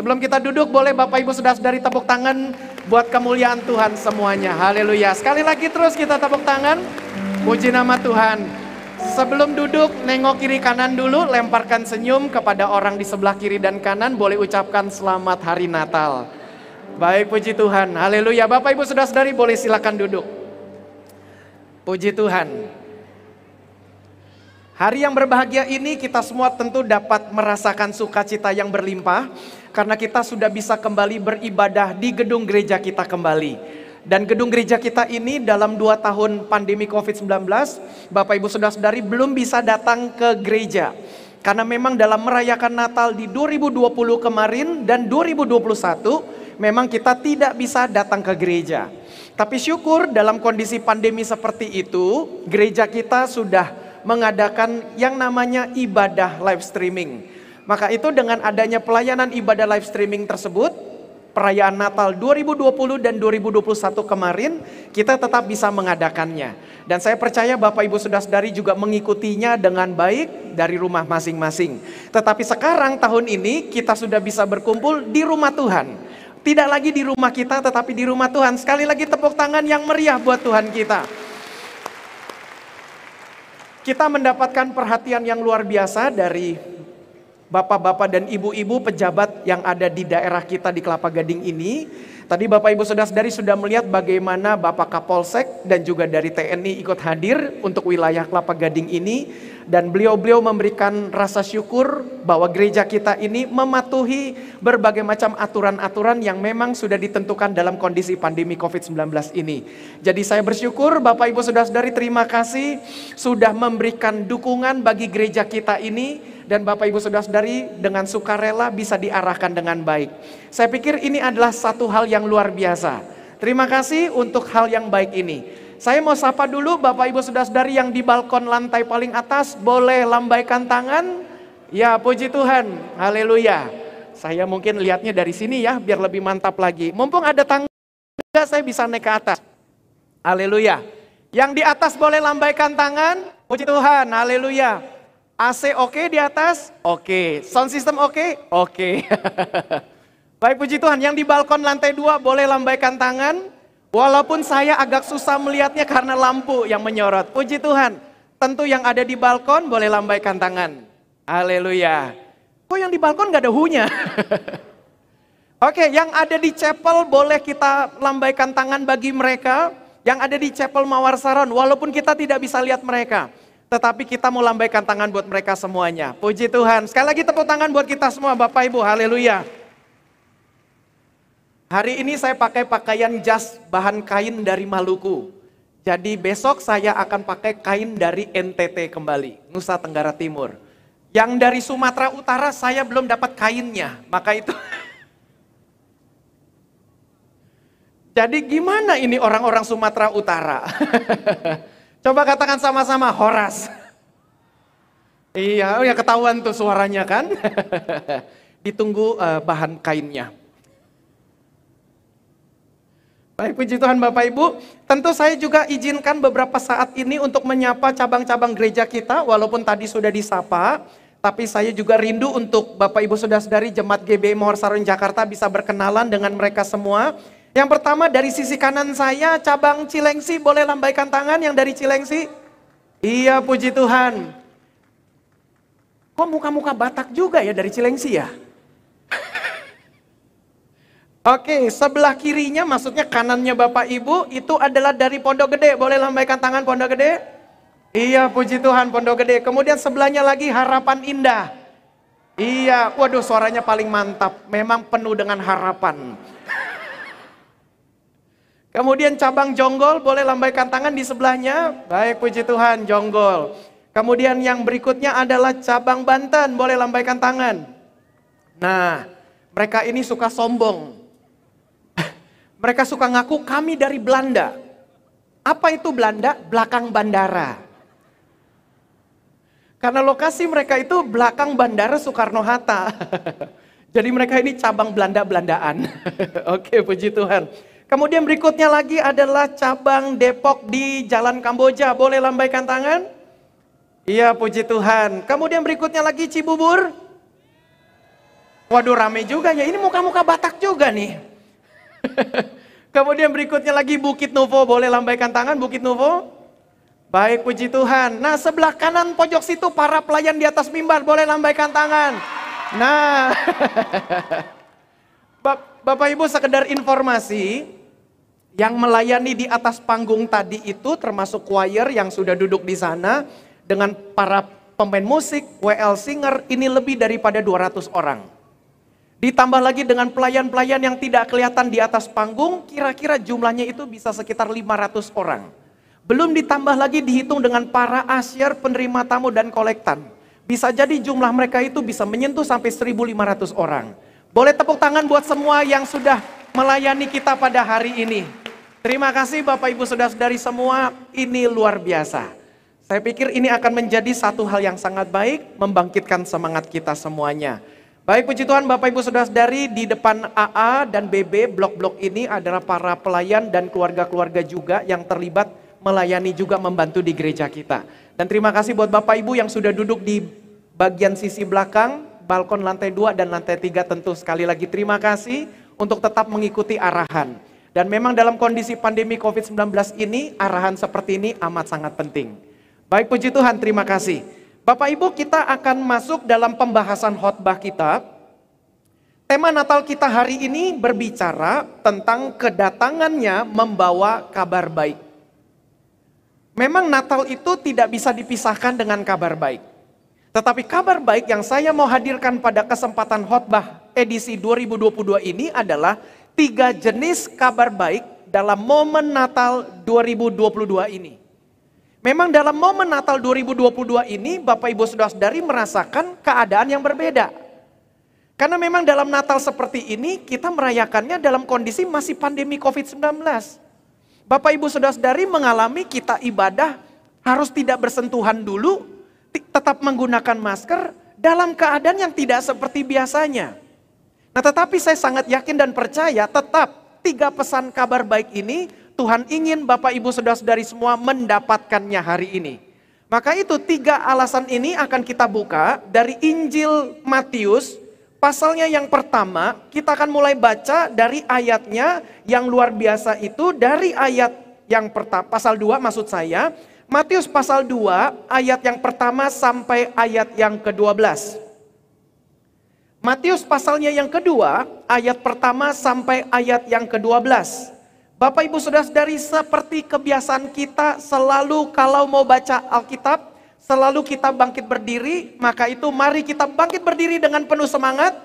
Sebelum kita duduk, boleh Bapak Ibu sudah dari tepuk tangan buat kemuliaan Tuhan semuanya. Haleluya. Sekali lagi terus kita tepuk tangan. Puji nama Tuhan. Sebelum duduk, nengok kiri kanan dulu, lemparkan senyum kepada orang di sebelah kiri dan kanan, boleh ucapkan selamat hari Natal. Baik, puji Tuhan. Haleluya. Bapak Ibu sudah dari boleh silakan duduk. Puji Tuhan. Hari yang berbahagia ini kita semua tentu dapat merasakan sukacita yang berlimpah karena kita sudah bisa kembali beribadah di gedung gereja kita kembali. Dan gedung gereja kita ini dalam dua tahun pandemi COVID-19, Bapak Ibu Saudara-saudari belum bisa datang ke gereja. Karena memang dalam merayakan Natal di 2020 kemarin dan 2021, memang kita tidak bisa datang ke gereja. Tapi syukur dalam kondisi pandemi seperti itu, gereja kita sudah mengadakan yang namanya ibadah live streaming. Maka itu dengan adanya pelayanan ibadah live streaming tersebut, perayaan Natal 2020 dan 2021 kemarin, kita tetap bisa mengadakannya. Dan saya percaya Bapak Ibu Saudara-saudari juga mengikutinya dengan baik dari rumah masing-masing. Tetapi sekarang tahun ini kita sudah bisa berkumpul di rumah Tuhan. Tidak lagi di rumah kita tetapi di rumah Tuhan. Sekali lagi tepuk tangan yang meriah buat Tuhan kita kita mendapatkan perhatian yang luar biasa dari bapak-bapak dan ibu-ibu pejabat yang ada di daerah kita di Kelapa Gading ini. Tadi Bapak Ibu Saudara-saudari sudah melihat bagaimana Bapak Kapolsek dan juga dari TNI ikut hadir untuk wilayah Kelapa Gading ini dan beliau-beliau memberikan rasa syukur bahwa gereja kita ini mematuhi berbagai macam aturan-aturan yang memang sudah ditentukan dalam kondisi pandemi COVID-19 ini. Jadi saya bersyukur Bapak Ibu Saudara-saudari terima kasih sudah memberikan dukungan bagi gereja kita ini dan Bapak Ibu Saudara-saudari dengan sukarela bisa diarahkan dengan baik. Saya pikir ini adalah satu hal yang luar biasa. Terima kasih untuk hal yang baik ini. Saya mau sapa dulu Bapak Ibu Saudara-saudari yang di balkon lantai paling atas, boleh lambaikan tangan? Ya, puji Tuhan. Haleluya. Saya mungkin lihatnya dari sini ya, biar lebih mantap lagi. Mumpung ada tangga, saya bisa naik ke atas. Haleluya. Yang di atas boleh lambaikan tangan. Puji Tuhan. Haleluya. AC oke okay di atas? Oke. Okay. Sound system oke? Okay? Oke. Okay. Baik puji Tuhan, yang di balkon lantai dua boleh lambaikan tangan. Walaupun saya agak susah melihatnya karena lampu yang menyorot. Puji Tuhan. Tentu yang ada di balkon boleh lambaikan tangan. Haleluya. Kok yang di balkon gak ada hunya? Oke, yang ada di chapel boleh kita lambaikan tangan bagi mereka. Yang ada di chapel Mawar Saron, walaupun kita tidak bisa lihat mereka. Tetapi kita mau lambaikan tangan buat mereka semuanya. Puji Tuhan. Sekali lagi tepuk tangan buat kita semua Bapak Ibu. Haleluya. Hari ini saya pakai pakaian jas bahan kain dari Maluku. Jadi besok saya akan pakai kain dari NTT kembali, Nusa Tenggara Timur. Yang dari Sumatera Utara saya belum dapat kainnya, maka itu Jadi gimana ini orang-orang Sumatera Utara? Coba katakan sama-sama Horas. Iya, oh ya ketahuan tuh suaranya kan. Ditunggu uh, bahan kainnya. Baik puji Tuhan Bapak Ibu, tentu saya juga izinkan beberapa saat ini untuk menyapa cabang-cabang gereja kita, walaupun tadi sudah disapa, tapi saya juga rindu untuk Bapak Ibu Saudara-saudari Jemaat GB Mohor Sarun Jakarta bisa berkenalan dengan mereka semua. Yang pertama dari sisi kanan saya cabang Cilengsi boleh lambaikan tangan yang dari Cilengsi. Iya puji Tuhan. Kok muka-muka Batak juga ya dari Cilengsi ya? Oke, sebelah kirinya maksudnya kanannya Bapak Ibu itu adalah dari Pondok Gede. Boleh lambaikan tangan Pondok Gede? Iya, puji Tuhan Pondok Gede. Kemudian sebelahnya lagi Harapan Indah. Iya, waduh suaranya paling mantap. Memang penuh dengan harapan. Kemudian cabang jonggol boleh lambaikan tangan di sebelahnya. Baik puji Tuhan jonggol. Kemudian yang berikutnya adalah cabang Banten boleh lambaikan tangan. Nah mereka ini suka sombong. Mereka suka ngaku kami dari Belanda. Apa itu Belanda? Belakang bandara. Karena lokasi mereka itu belakang bandara Soekarno-Hatta. Jadi mereka ini cabang Belanda-Belandaan. Oke, puji Tuhan. Kemudian berikutnya lagi adalah cabang Depok di Jalan Kamboja. Boleh lambaikan tangan? Iya, puji Tuhan. Kemudian berikutnya lagi Cibubur. Waduh rame juga ya, ini muka-muka Batak juga nih. Kemudian berikutnya lagi Bukit Nuvo, boleh lambaikan tangan Bukit Nuvo. Baik puji Tuhan. Nah sebelah kanan pojok situ para pelayan di atas mimbar boleh lambaikan tangan. Nah, Bapak Ibu sekedar informasi, yang melayani di atas panggung tadi itu termasuk choir yang sudah duduk di sana dengan para pemain musik, WL singer ini lebih daripada 200 orang. Ditambah lagi dengan pelayan-pelayan yang tidak kelihatan di atas panggung, kira-kira jumlahnya itu bisa sekitar 500 orang. Belum ditambah lagi dihitung dengan para asyar, penerima tamu dan kolektan. Bisa jadi jumlah mereka itu bisa menyentuh sampai 1.500 orang. Boleh tepuk tangan buat semua yang sudah melayani kita pada hari ini. Terima kasih Bapak Ibu Saudara-saudari semua, ini luar biasa. Saya pikir ini akan menjadi satu hal yang sangat baik, membangkitkan semangat kita semuanya. Baik puji Tuhan Bapak Ibu Saudara-saudari di depan AA dan BB blok-blok ini adalah para pelayan dan keluarga-keluarga juga yang terlibat melayani juga membantu di gereja kita. Dan terima kasih buat Bapak Ibu yang sudah duduk di bagian sisi belakang, balkon lantai 2 dan lantai 3 tentu sekali lagi terima kasih untuk tetap mengikuti arahan. Dan memang dalam kondisi pandemi COVID-19 ini, arahan seperti ini amat sangat penting. Baik puji Tuhan, terima kasih. Bapak Ibu kita akan masuk dalam pembahasan khotbah kita. Tema Natal kita hari ini berbicara tentang kedatangannya membawa kabar baik. Memang Natal itu tidak bisa dipisahkan dengan kabar baik. Tetapi kabar baik yang saya mau hadirkan pada kesempatan khotbah edisi 2022 ini adalah tiga jenis kabar baik dalam momen Natal 2022 ini. Memang dalam momen Natal 2022 ini Bapak Ibu Saudara-saudari merasakan keadaan yang berbeda. Karena memang dalam Natal seperti ini kita merayakannya dalam kondisi masih pandemi Covid-19. Bapak Ibu Saudara-saudari mengalami kita ibadah harus tidak bersentuhan dulu, tetap menggunakan masker dalam keadaan yang tidak seperti biasanya. Nah tetapi saya sangat yakin dan percaya tetap tiga pesan kabar baik ini Tuhan ingin Bapak Ibu Saudara-saudari semua mendapatkannya hari ini. Maka itu tiga alasan ini akan kita buka dari Injil Matius Pasalnya yang pertama, kita akan mulai baca dari ayatnya yang luar biasa itu dari ayat yang pertama, pasal 2 maksud saya, Matius pasal 2 ayat yang pertama sampai ayat yang ke-12. Matius pasalnya yang kedua, ayat pertama sampai ayat yang ke-12. Bapak Ibu sudah dari seperti kebiasaan kita selalu kalau mau baca Alkitab, Selalu kita bangkit berdiri, maka itu mari kita bangkit berdiri dengan penuh semangat.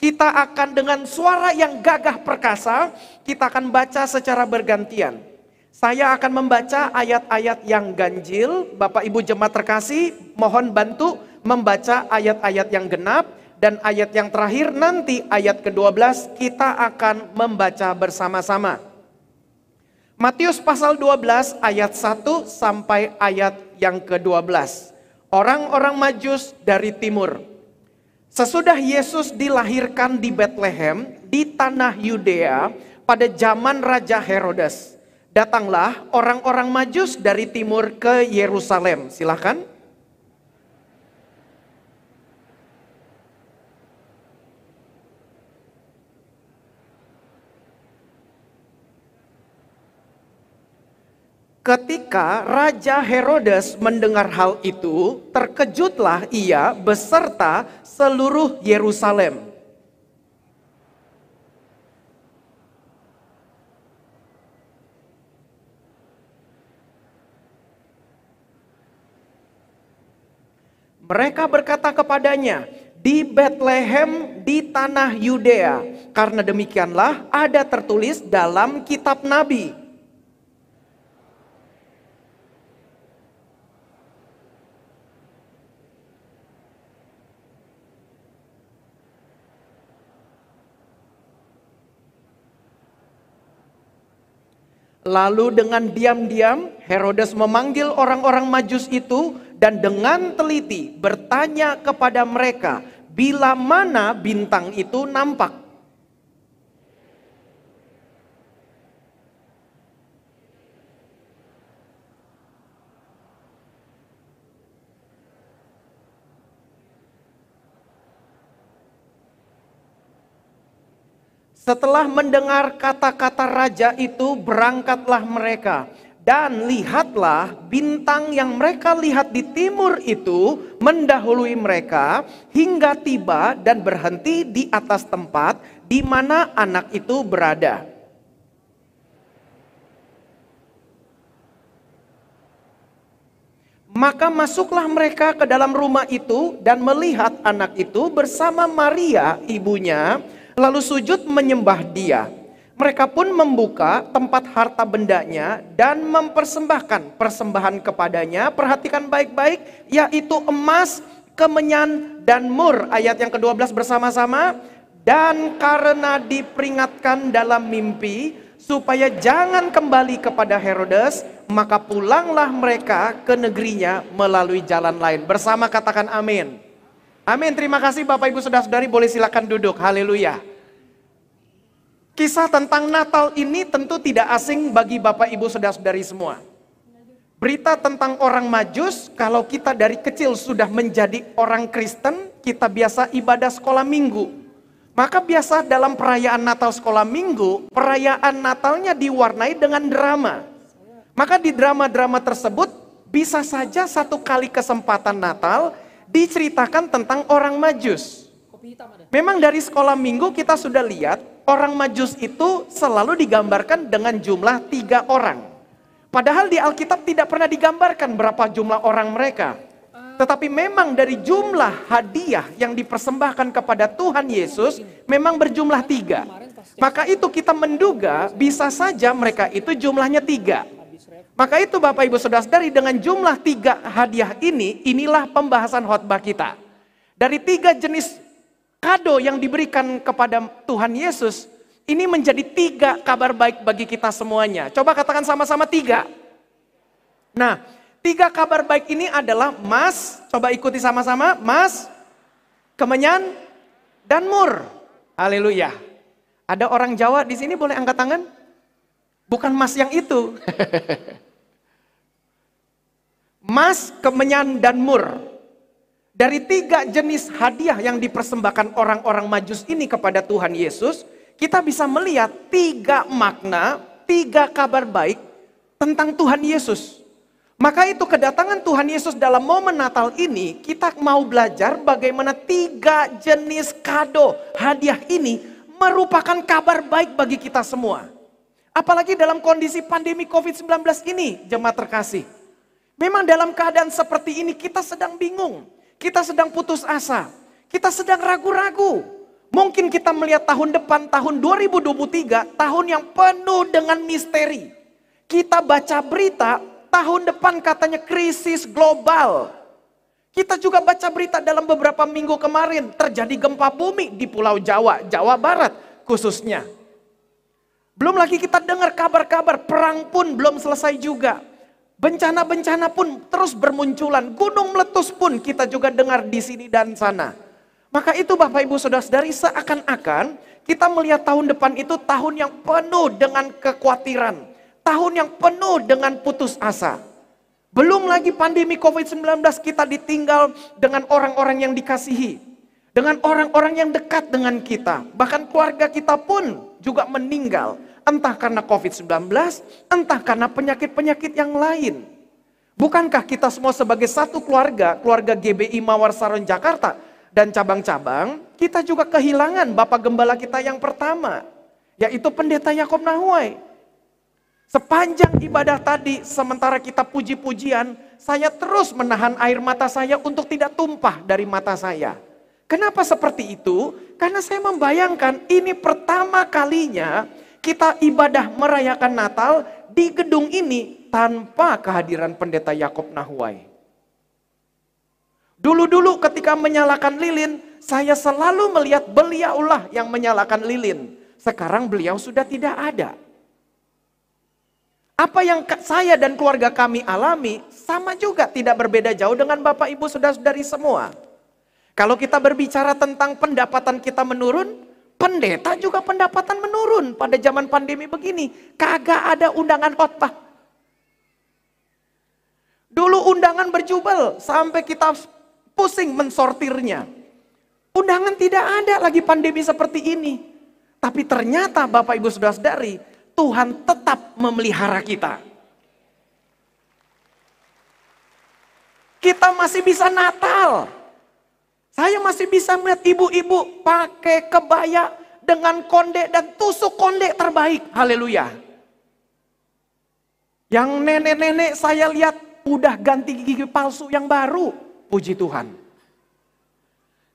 Kita akan dengan suara yang gagah perkasa, kita akan baca secara bergantian. Saya akan membaca ayat-ayat yang ganjil. Bapak Ibu jemaat terkasih, mohon bantu membaca ayat-ayat yang genap. Dan ayat yang terakhir nanti ayat ke-12 kita akan membaca bersama-sama. Matius pasal 12 ayat 1 sampai ayat yang ke-12. Orang-orang Majus dari timur. Sesudah Yesus dilahirkan di Bethlehem di tanah Yudea pada zaman Raja Herodes. Datanglah orang-orang Majus dari timur ke Yerusalem. Silakan. Ketika Raja Herodes mendengar hal itu, terkejutlah ia beserta seluruh Yerusalem. Mereka berkata kepadanya, di Bethlehem di tanah Yudea, karena demikianlah ada tertulis dalam kitab nabi. Lalu dengan diam-diam Herodes memanggil orang-orang Majus itu dan dengan teliti bertanya kepada mereka bila mana bintang itu nampak. Setelah mendengar kata-kata raja itu, berangkatlah mereka. Dan lihatlah bintang yang mereka lihat di timur itu mendahului mereka hingga tiba dan berhenti di atas tempat di mana anak itu berada. Maka masuklah mereka ke dalam rumah itu dan melihat anak itu bersama Maria, ibunya, lalu sujud menyembah dia. Mereka pun membuka tempat harta bendanya dan mempersembahkan persembahan kepadanya. Perhatikan baik-baik, yaitu emas, kemenyan, dan mur. Ayat yang ke-12 bersama-sama. Dan karena diperingatkan dalam mimpi, supaya jangan kembali kepada Herodes, maka pulanglah mereka ke negerinya melalui jalan lain. Bersama katakan amin. Amin. Terima kasih Bapak Ibu Saudara-saudari boleh silakan duduk. Haleluya. Kisah tentang Natal ini tentu tidak asing bagi Bapak Ibu Saudara-saudari semua. Berita tentang orang Majus, kalau kita dari kecil sudah menjadi orang Kristen, kita biasa ibadah sekolah minggu. Maka biasa dalam perayaan Natal sekolah minggu, perayaan Natalnya diwarnai dengan drama. Maka di drama-drama tersebut bisa saja satu kali kesempatan Natal diceritakan tentang orang majus. Memang dari sekolah minggu kita sudah lihat orang majus itu selalu digambarkan dengan jumlah tiga orang. Padahal di Alkitab tidak pernah digambarkan berapa jumlah orang mereka. Tetapi memang dari jumlah hadiah yang dipersembahkan kepada Tuhan Yesus memang berjumlah tiga. Maka itu kita menduga bisa saja mereka itu jumlahnya tiga. Maka itu Bapak Ibu Saudara dari dengan jumlah tiga hadiah ini, inilah pembahasan khotbah kita. Dari tiga jenis kado yang diberikan kepada Tuhan Yesus, ini menjadi tiga kabar baik bagi kita semuanya. Coba katakan sama-sama tiga. Nah, Tiga kabar baik ini adalah mas, coba ikuti sama-sama, mas, kemenyan, dan mur. Haleluya. Ada orang Jawa di sini boleh angkat tangan? Bukan mas yang itu. mas, kemenyan, dan mur. Dari tiga jenis hadiah yang dipersembahkan orang-orang majus ini kepada Tuhan Yesus, kita bisa melihat tiga makna, tiga kabar baik tentang Tuhan Yesus. Maka itu kedatangan Tuhan Yesus dalam momen Natal ini, kita mau belajar bagaimana tiga jenis kado hadiah ini merupakan kabar baik bagi kita semua. Apalagi dalam kondisi pandemi COVID-19 ini, jemaat terkasih. Memang dalam keadaan seperti ini kita sedang bingung, kita sedang putus asa, kita sedang ragu-ragu. Mungkin kita melihat tahun depan, tahun 2023, tahun yang penuh dengan misteri. Kita baca berita, tahun depan katanya krisis global. Kita juga baca berita dalam beberapa minggu kemarin terjadi gempa bumi di Pulau Jawa, Jawa Barat khususnya. Belum lagi kita dengar kabar-kabar perang pun belum selesai juga. Bencana-bencana pun terus bermunculan. Gunung meletus pun kita juga dengar di sini dan sana. Maka itu Bapak Ibu Saudara-saudari seakan-akan kita melihat tahun depan itu tahun yang penuh dengan kekhawatiran tahun yang penuh dengan putus asa. Belum lagi pandemi COVID-19 kita ditinggal dengan orang-orang yang dikasihi. Dengan orang-orang yang dekat dengan kita. Bahkan keluarga kita pun juga meninggal. Entah karena COVID-19, entah karena penyakit-penyakit yang lain. Bukankah kita semua sebagai satu keluarga, keluarga GBI Mawar Saron Jakarta dan cabang-cabang, kita juga kehilangan Bapak Gembala kita yang pertama, yaitu Pendeta Yakob Nahuai. Sepanjang ibadah tadi, sementara kita puji-pujian, saya terus menahan air mata saya untuk tidak tumpah dari mata saya. Kenapa seperti itu? Karena saya membayangkan ini pertama kalinya kita ibadah merayakan Natal di gedung ini tanpa kehadiran pendeta Yakob Nahuai. Dulu-dulu ketika menyalakan lilin, saya selalu melihat beliaulah yang menyalakan lilin. Sekarang beliau sudah tidak ada. Apa yang saya dan keluarga kami alami sama juga tidak berbeda jauh dengan Bapak Ibu Saudara-saudari semua. Kalau kita berbicara tentang pendapatan kita menurun, pendeta juga pendapatan menurun pada zaman pandemi begini. Kagak ada undangan khotbah. Dulu undangan berjubel sampai kita pusing mensortirnya. Undangan tidak ada lagi pandemi seperti ini. Tapi ternyata Bapak Ibu Saudara-saudari, Tuhan tetap memelihara kita. Kita masih bisa Natal. Saya masih bisa melihat ibu-ibu pakai kebaya dengan konde dan tusuk konde terbaik. Haleluya. Yang nenek-nenek saya lihat udah ganti gigi palsu yang baru. Puji Tuhan.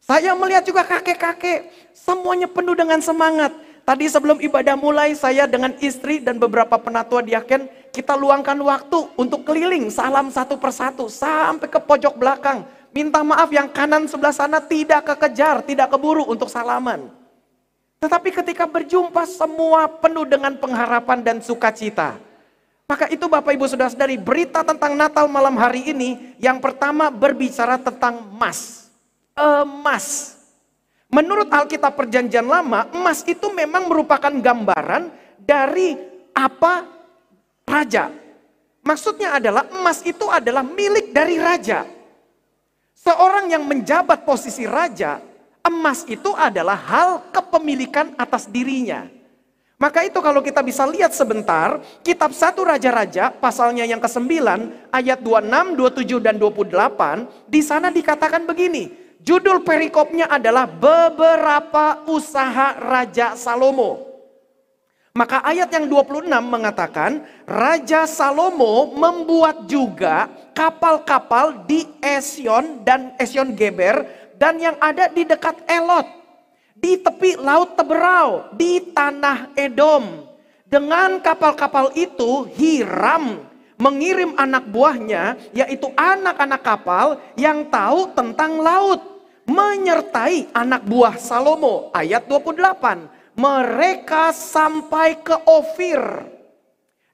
Saya melihat juga kakek-kakek, semuanya penuh dengan semangat. Tadi sebelum ibadah mulai, saya dengan istri dan beberapa penatua diaken, kita luangkan waktu untuk keliling salam satu persatu sampai ke pojok belakang. Minta maaf yang kanan sebelah sana tidak kekejar, tidak keburu untuk salaman. Tetapi ketika berjumpa semua penuh dengan pengharapan dan sukacita. Maka itu Bapak Ibu Saudara-saudari berita tentang Natal malam hari ini yang pertama berbicara tentang emas emas. Menurut Alkitab Perjanjian Lama, emas itu memang merupakan gambaran dari apa raja. Maksudnya adalah emas itu adalah milik dari raja. Seorang yang menjabat posisi raja, emas itu adalah hal kepemilikan atas dirinya. Maka itu kalau kita bisa lihat sebentar, kitab satu Raja-Raja, pasalnya yang ke-9, ayat 26, 27, dan 28, di sana dikatakan begini, Judul perikopnya adalah beberapa usaha Raja Salomo. Maka ayat yang 26 mengatakan Raja Salomo membuat juga kapal-kapal di Esion dan Esion Geber dan yang ada di dekat Elot. Di tepi laut Teberau, di tanah Edom. Dengan kapal-kapal itu Hiram mengirim anak buahnya yaitu anak-anak kapal yang tahu tentang laut menyertai anak buah Salomo. Ayat 28. Mereka sampai ke Ofir.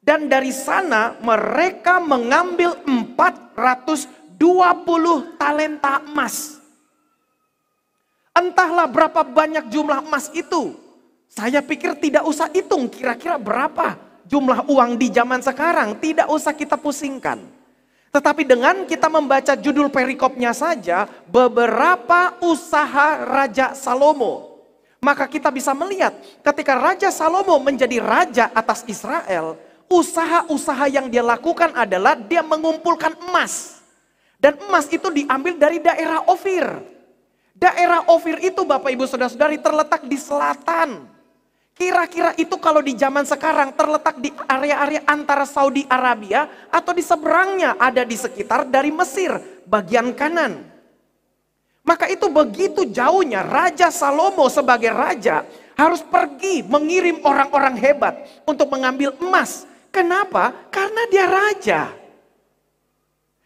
Dan dari sana mereka mengambil 420 talenta emas. Entahlah berapa banyak jumlah emas itu. Saya pikir tidak usah hitung kira-kira berapa jumlah uang di zaman sekarang. Tidak usah kita pusingkan. Tetapi dengan kita membaca judul perikopnya saja, beberapa usaha Raja Salomo. Maka kita bisa melihat ketika Raja Salomo menjadi raja atas Israel, usaha-usaha yang dia lakukan adalah dia mengumpulkan emas. Dan emas itu diambil dari daerah Ofir. Daerah Ofir itu Bapak Ibu Saudara-saudari terletak di selatan Kira-kira itu kalau di zaman sekarang terletak di area-area antara Saudi Arabia atau di seberangnya ada di sekitar dari Mesir bagian kanan. Maka itu begitu jauhnya Raja Salomo sebagai raja harus pergi mengirim orang-orang hebat untuk mengambil emas. Kenapa? Karena dia raja.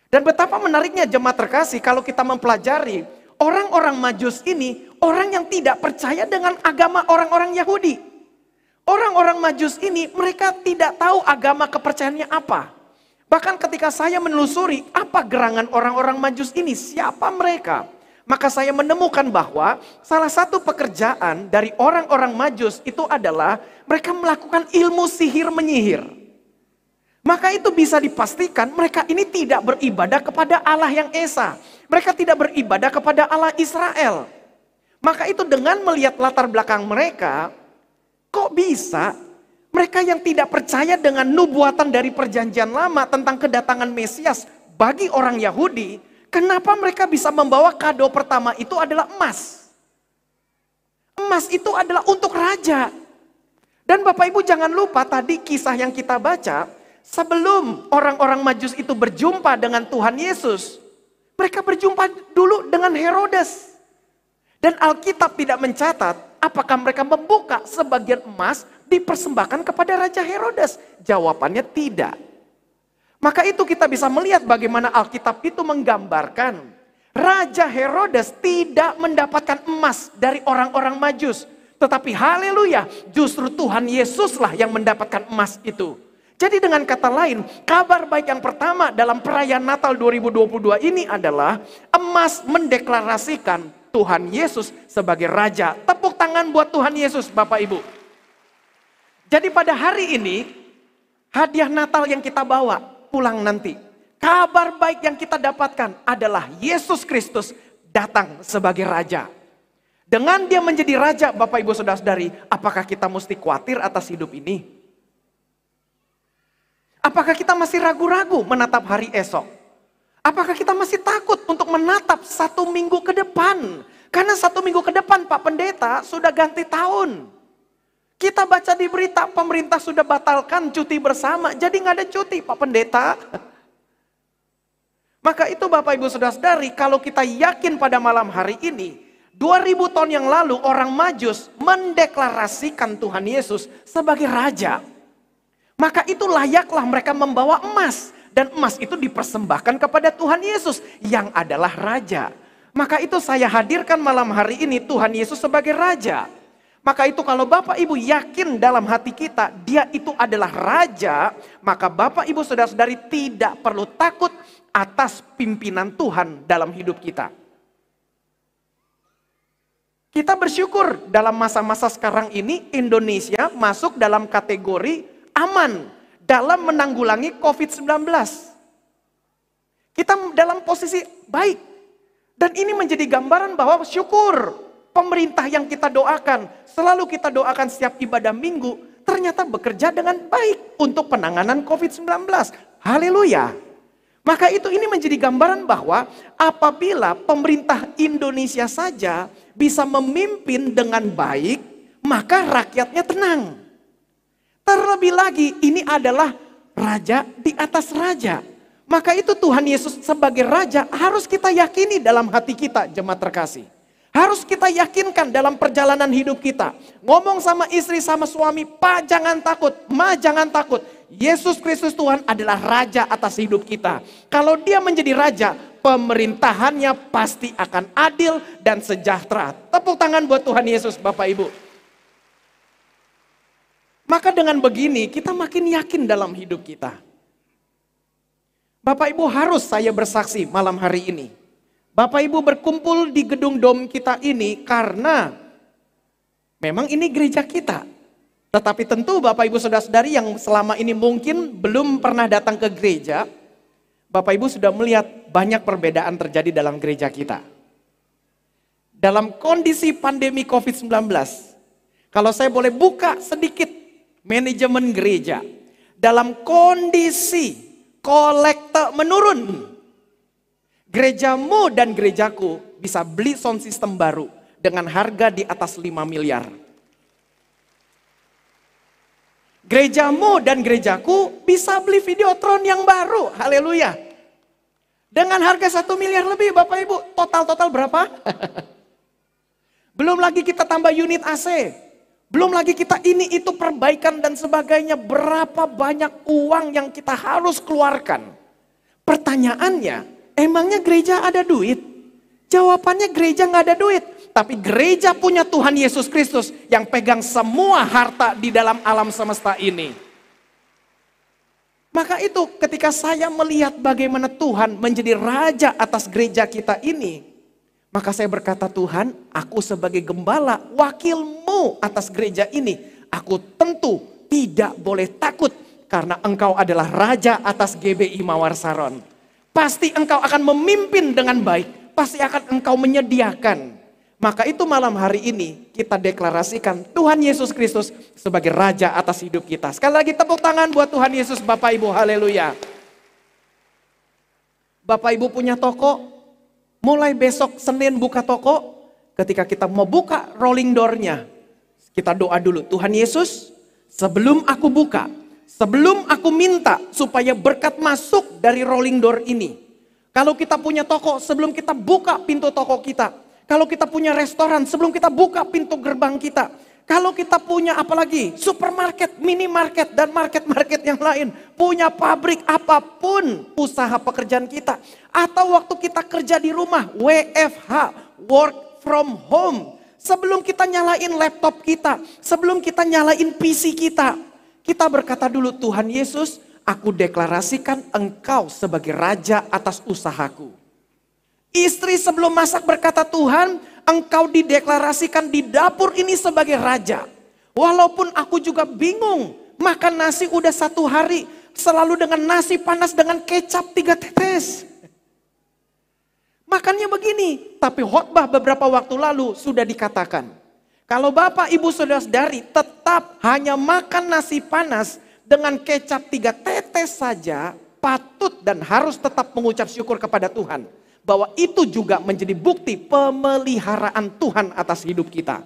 Dan betapa menariknya jemaat terkasih kalau kita mempelajari orang-orang majus ini orang yang tidak percaya dengan agama orang-orang Yahudi. Orang-orang majus ini mereka tidak tahu agama kepercayaannya apa. Bahkan ketika saya menelusuri apa gerangan orang-orang majus ini, siapa mereka? Maka saya menemukan bahwa salah satu pekerjaan dari orang-orang majus itu adalah mereka melakukan ilmu sihir menyihir. Maka itu bisa dipastikan mereka ini tidak beribadah kepada Allah yang Esa. Mereka tidak beribadah kepada Allah Israel. Maka itu dengan melihat latar belakang mereka, Kok bisa mereka yang tidak percaya dengan nubuatan dari perjanjian lama tentang kedatangan Mesias bagi orang Yahudi, kenapa mereka bisa membawa kado pertama itu adalah emas? Emas itu adalah untuk raja. Dan Bapak Ibu jangan lupa tadi kisah yang kita baca, sebelum orang-orang Majus itu berjumpa dengan Tuhan Yesus, mereka berjumpa dulu dengan Herodes. Dan Alkitab tidak mencatat apakah mereka membuka sebagian emas dipersembahkan kepada Raja Herodes? Jawabannya tidak. Maka itu kita bisa melihat bagaimana Alkitab itu menggambarkan Raja Herodes tidak mendapatkan emas dari orang-orang majus. Tetapi haleluya, justru Tuhan Yesuslah yang mendapatkan emas itu. Jadi dengan kata lain, kabar baik yang pertama dalam perayaan Natal 2022 ini adalah emas mendeklarasikan Tuhan Yesus sebagai Raja. Tepuk tangan buat Tuhan Yesus Bapak Ibu. Jadi pada hari ini, hadiah Natal yang kita bawa pulang nanti. Kabar baik yang kita dapatkan adalah Yesus Kristus datang sebagai Raja. Dengan dia menjadi raja, Bapak Ibu Saudara-saudari, apakah kita mesti khawatir atas hidup ini? Apakah kita masih ragu-ragu menatap hari esok? Apakah kita masih takut untuk menatap satu minggu ke depan? Karena satu minggu ke depan Pak Pendeta sudah ganti tahun. Kita baca di berita pemerintah sudah batalkan cuti bersama, jadi nggak ada cuti Pak Pendeta. Maka itu Bapak Ibu Saudara-saudari, kalau kita yakin pada malam hari ini, 2000 tahun yang lalu orang Majus mendeklarasikan Tuhan Yesus sebagai raja. Maka itu layaklah mereka membawa emas dan emas itu dipersembahkan kepada Tuhan Yesus yang adalah raja. Maka itu saya hadirkan malam hari ini Tuhan Yesus sebagai raja. Maka itu kalau Bapak Ibu yakin dalam hati kita dia itu adalah raja, maka Bapak Ibu Saudara-saudari tidak perlu takut atas pimpinan Tuhan dalam hidup kita. Kita bersyukur dalam masa-masa sekarang ini Indonesia masuk dalam kategori aman dalam menanggulangi COVID-19. Kita dalam posisi baik. Dan ini menjadi gambaran bahwa syukur pemerintah yang kita doakan, selalu kita doakan setiap ibadah minggu, ternyata bekerja dengan baik untuk penanganan COVID-19. Haleluya. Maka itu ini menjadi gambaran bahwa apabila pemerintah Indonesia saja bisa memimpin dengan baik, maka rakyatnya tenang. Terlebih lagi ini adalah raja di atas raja. Maka itu Tuhan Yesus sebagai raja harus kita yakini dalam hati kita jemaat terkasih. Harus kita yakinkan dalam perjalanan hidup kita. Ngomong sama istri sama suami, Pak jangan takut, Ma jangan takut. Yesus Kristus Tuhan adalah raja atas hidup kita. Kalau dia menjadi raja, pemerintahannya pasti akan adil dan sejahtera. Tepuk tangan buat Tuhan Yesus Bapak Ibu. Maka dengan begini kita makin yakin dalam hidup kita. Bapak Ibu harus saya bersaksi malam hari ini. Bapak Ibu berkumpul di gedung dom kita ini karena memang ini gereja kita. Tetapi tentu Bapak Ibu Saudara-saudari yang selama ini mungkin belum pernah datang ke gereja, Bapak Ibu sudah melihat banyak perbedaan terjadi dalam gereja kita. Dalam kondisi pandemi COVID-19, kalau saya boleh buka sedikit manajemen gereja, dalam kondisi kolekte menurun, gerejamu dan gerejaku bisa beli sound system baru dengan harga di atas 5 miliar. Gerejamu dan gerejaku bisa beli videotron yang baru. Haleluya. Dengan harga satu miliar lebih Bapak Ibu. Total-total berapa? Belum lagi kita tambah unit AC. Belum lagi kita ini itu perbaikan dan sebagainya. Berapa banyak uang yang kita harus keluarkan. Pertanyaannya, emangnya gereja ada duit? Jawabannya gereja nggak ada duit. Tapi gereja punya Tuhan Yesus Kristus yang pegang semua harta di dalam alam semesta ini. Maka itu ketika saya melihat bagaimana Tuhan menjadi raja atas gereja kita ini. Maka saya berkata Tuhan aku sebagai gembala wakilmu atas gereja ini. Aku tentu tidak boleh takut karena engkau adalah raja atas GBI Mawar Saron. Pasti engkau akan memimpin dengan baik. Pasti akan engkau menyediakan maka itu malam hari ini kita deklarasikan Tuhan Yesus Kristus sebagai Raja atas hidup kita. Sekali lagi tepuk tangan buat Tuhan Yesus Bapak Ibu, haleluya. Bapak Ibu punya toko, mulai besok Senin buka toko, ketika kita mau buka rolling door-nya, kita doa dulu, Tuhan Yesus sebelum aku buka, sebelum aku minta supaya berkat masuk dari rolling door ini. Kalau kita punya toko, sebelum kita buka pintu toko kita, kalau kita punya restoran, sebelum kita buka pintu gerbang kita. Kalau kita punya apalagi supermarket, minimarket, dan market-market yang lain. Punya pabrik apa pun usaha pekerjaan kita. Atau waktu kita kerja di rumah, WFH, work from home. Sebelum kita nyalain laptop kita, sebelum kita nyalain PC kita. Kita berkata dulu, Tuhan Yesus, aku deklarasikan engkau sebagai raja atas usahaku. Istri sebelum masak berkata, Tuhan engkau dideklarasikan di dapur ini sebagai raja. Walaupun aku juga bingung, makan nasi udah satu hari, selalu dengan nasi panas dengan kecap tiga tetes. Makannya begini, tapi khotbah beberapa waktu lalu sudah dikatakan. Kalau Bapak Ibu Saudara-saudari tetap hanya makan nasi panas dengan kecap tiga tetes saja, patut dan harus tetap mengucap syukur kepada Tuhan. Bahwa itu juga menjadi bukti pemeliharaan Tuhan atas hidup kita.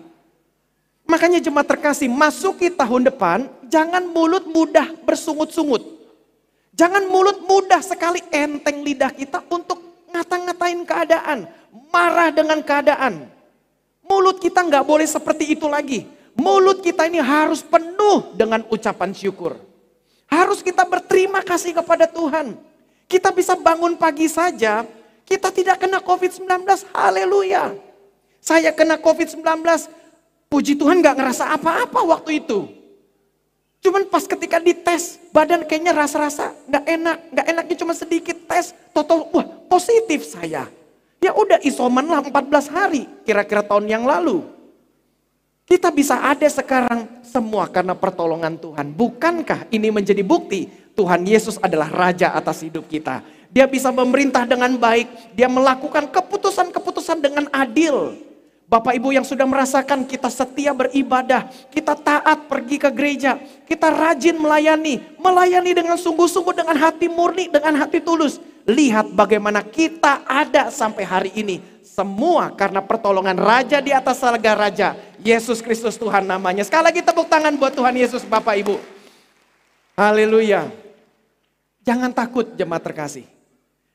Makanya jemaat terkasih, masuki tahun depan, jangan mulut mudah bersungut-sungut. Jangan mulut mudah sekali enteng lidah kita untuk ngata-ngatain keadaan, marah dengan keadaan. Mulut kita nggak boleh seperti itu lagi. Mulut kita ini harus penuh dengan ucapan syukur. Harus kita berterima kasih kepada Tuhan. Kita bisa bangun pagi saja, kita tidak kena COVID-19, haleluya. Saya kena COVID-19, puji Tuhan nggak ngerasa apa-apa waktu itu. Cuman pas ketika dites, badan kayaknya rasa-rasa nggak enak, nggak enaknya cuma sedikit tes, total wah positif saya. Ya udah isoman lah 14 hari, kira-kira tahun yang lalu. Kita bisa ada sekarang semua karena pertolongan Tuhan. Bukankah ini menjadi bukti Tuhan Yesus adalah Raja atas hidup kita. Dia bisa memerintah dengan baik, dia melakukan keputusan-keputusan dengan adil. Bapak Ibu yang sudah merasakan kita setia beribadah, kita taat pergi ke gereja, kita rajin melayani, melayani dengan sungguh-sungguh dengan hati murni, dengan hati tulus. Lihat bagaimana kita ada sampai hari ini. Semua karena pertolongan Raja di atas salga Raja, Yesus Kristus Tuhan namanya. Sekali lagi tepuk tangan buat Tuhan Yesus Bapak Ibu. Haleluya. Jangan takut jemaat terkasih.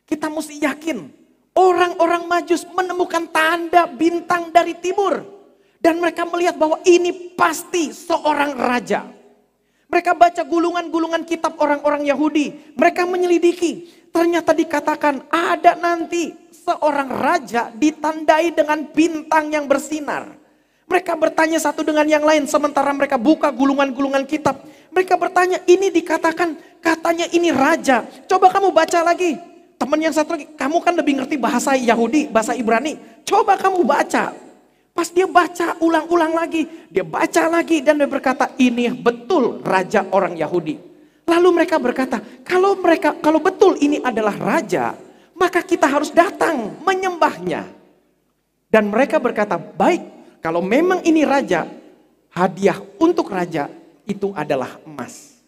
Kita mesti yakin Orang-orang majus menemukan tanda bintang dari timur. Dan mereka melihat bahwa ini pasti seorang raja. Mereka baca gulungan-gulungan kitab orang-orang Yahudi. Mereka menyelidiki. Ternyata dikatakan ada nanti seorang raja ditandai dengan bintang yang bersinar. Mereka bertanya satu dengan yang lain sementara mereka buka gulungan-gulungan kitab. Mereka bertanya ini dikatakan katanya ini raja. Coba kamu baca lagi. Teman yang satu lagi, kamu kan lebih ngerti bahasa Yahudi, bahasa Ibrani. Coba kamu baca. Pas dia baca ulang-ulang lagi, dia baca lagi dan dia berkata, ini betul raja orang Yahudi. Lalu mereka berkata, kalau mereka kalau betul ini adalah raja, maka kita harus datang menyembahnya. Dan mereka berkata, baik, kalau memang ini raja, hadiah untuk raja itu adalah emas.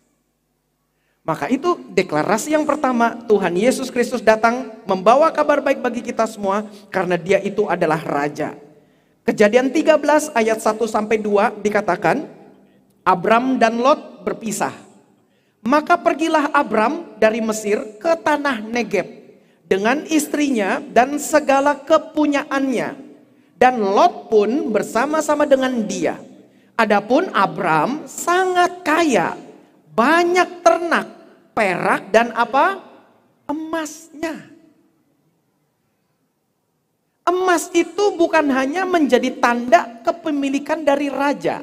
Maka itu deklarasi yang pertama, Tuhan Yesus Kristus datang membawa kabar baik bagi kita semua karena dia itu adalah raja. Kejadian 13 ayat 1 sampai 2 dikatakan, Abram dan Lot berpisah. Maka pergilah Abram dari Mesir ke tanah Negeb dengan istrinya dan segala kepunyaannya. Dan Lot pun bersama-sama dengan dia. Adapun Abram sangat kaya banyak ternak, perak dan apa? Emasnya. Emas itu bukan hanya menjadi tanda kepemilikan dari raja.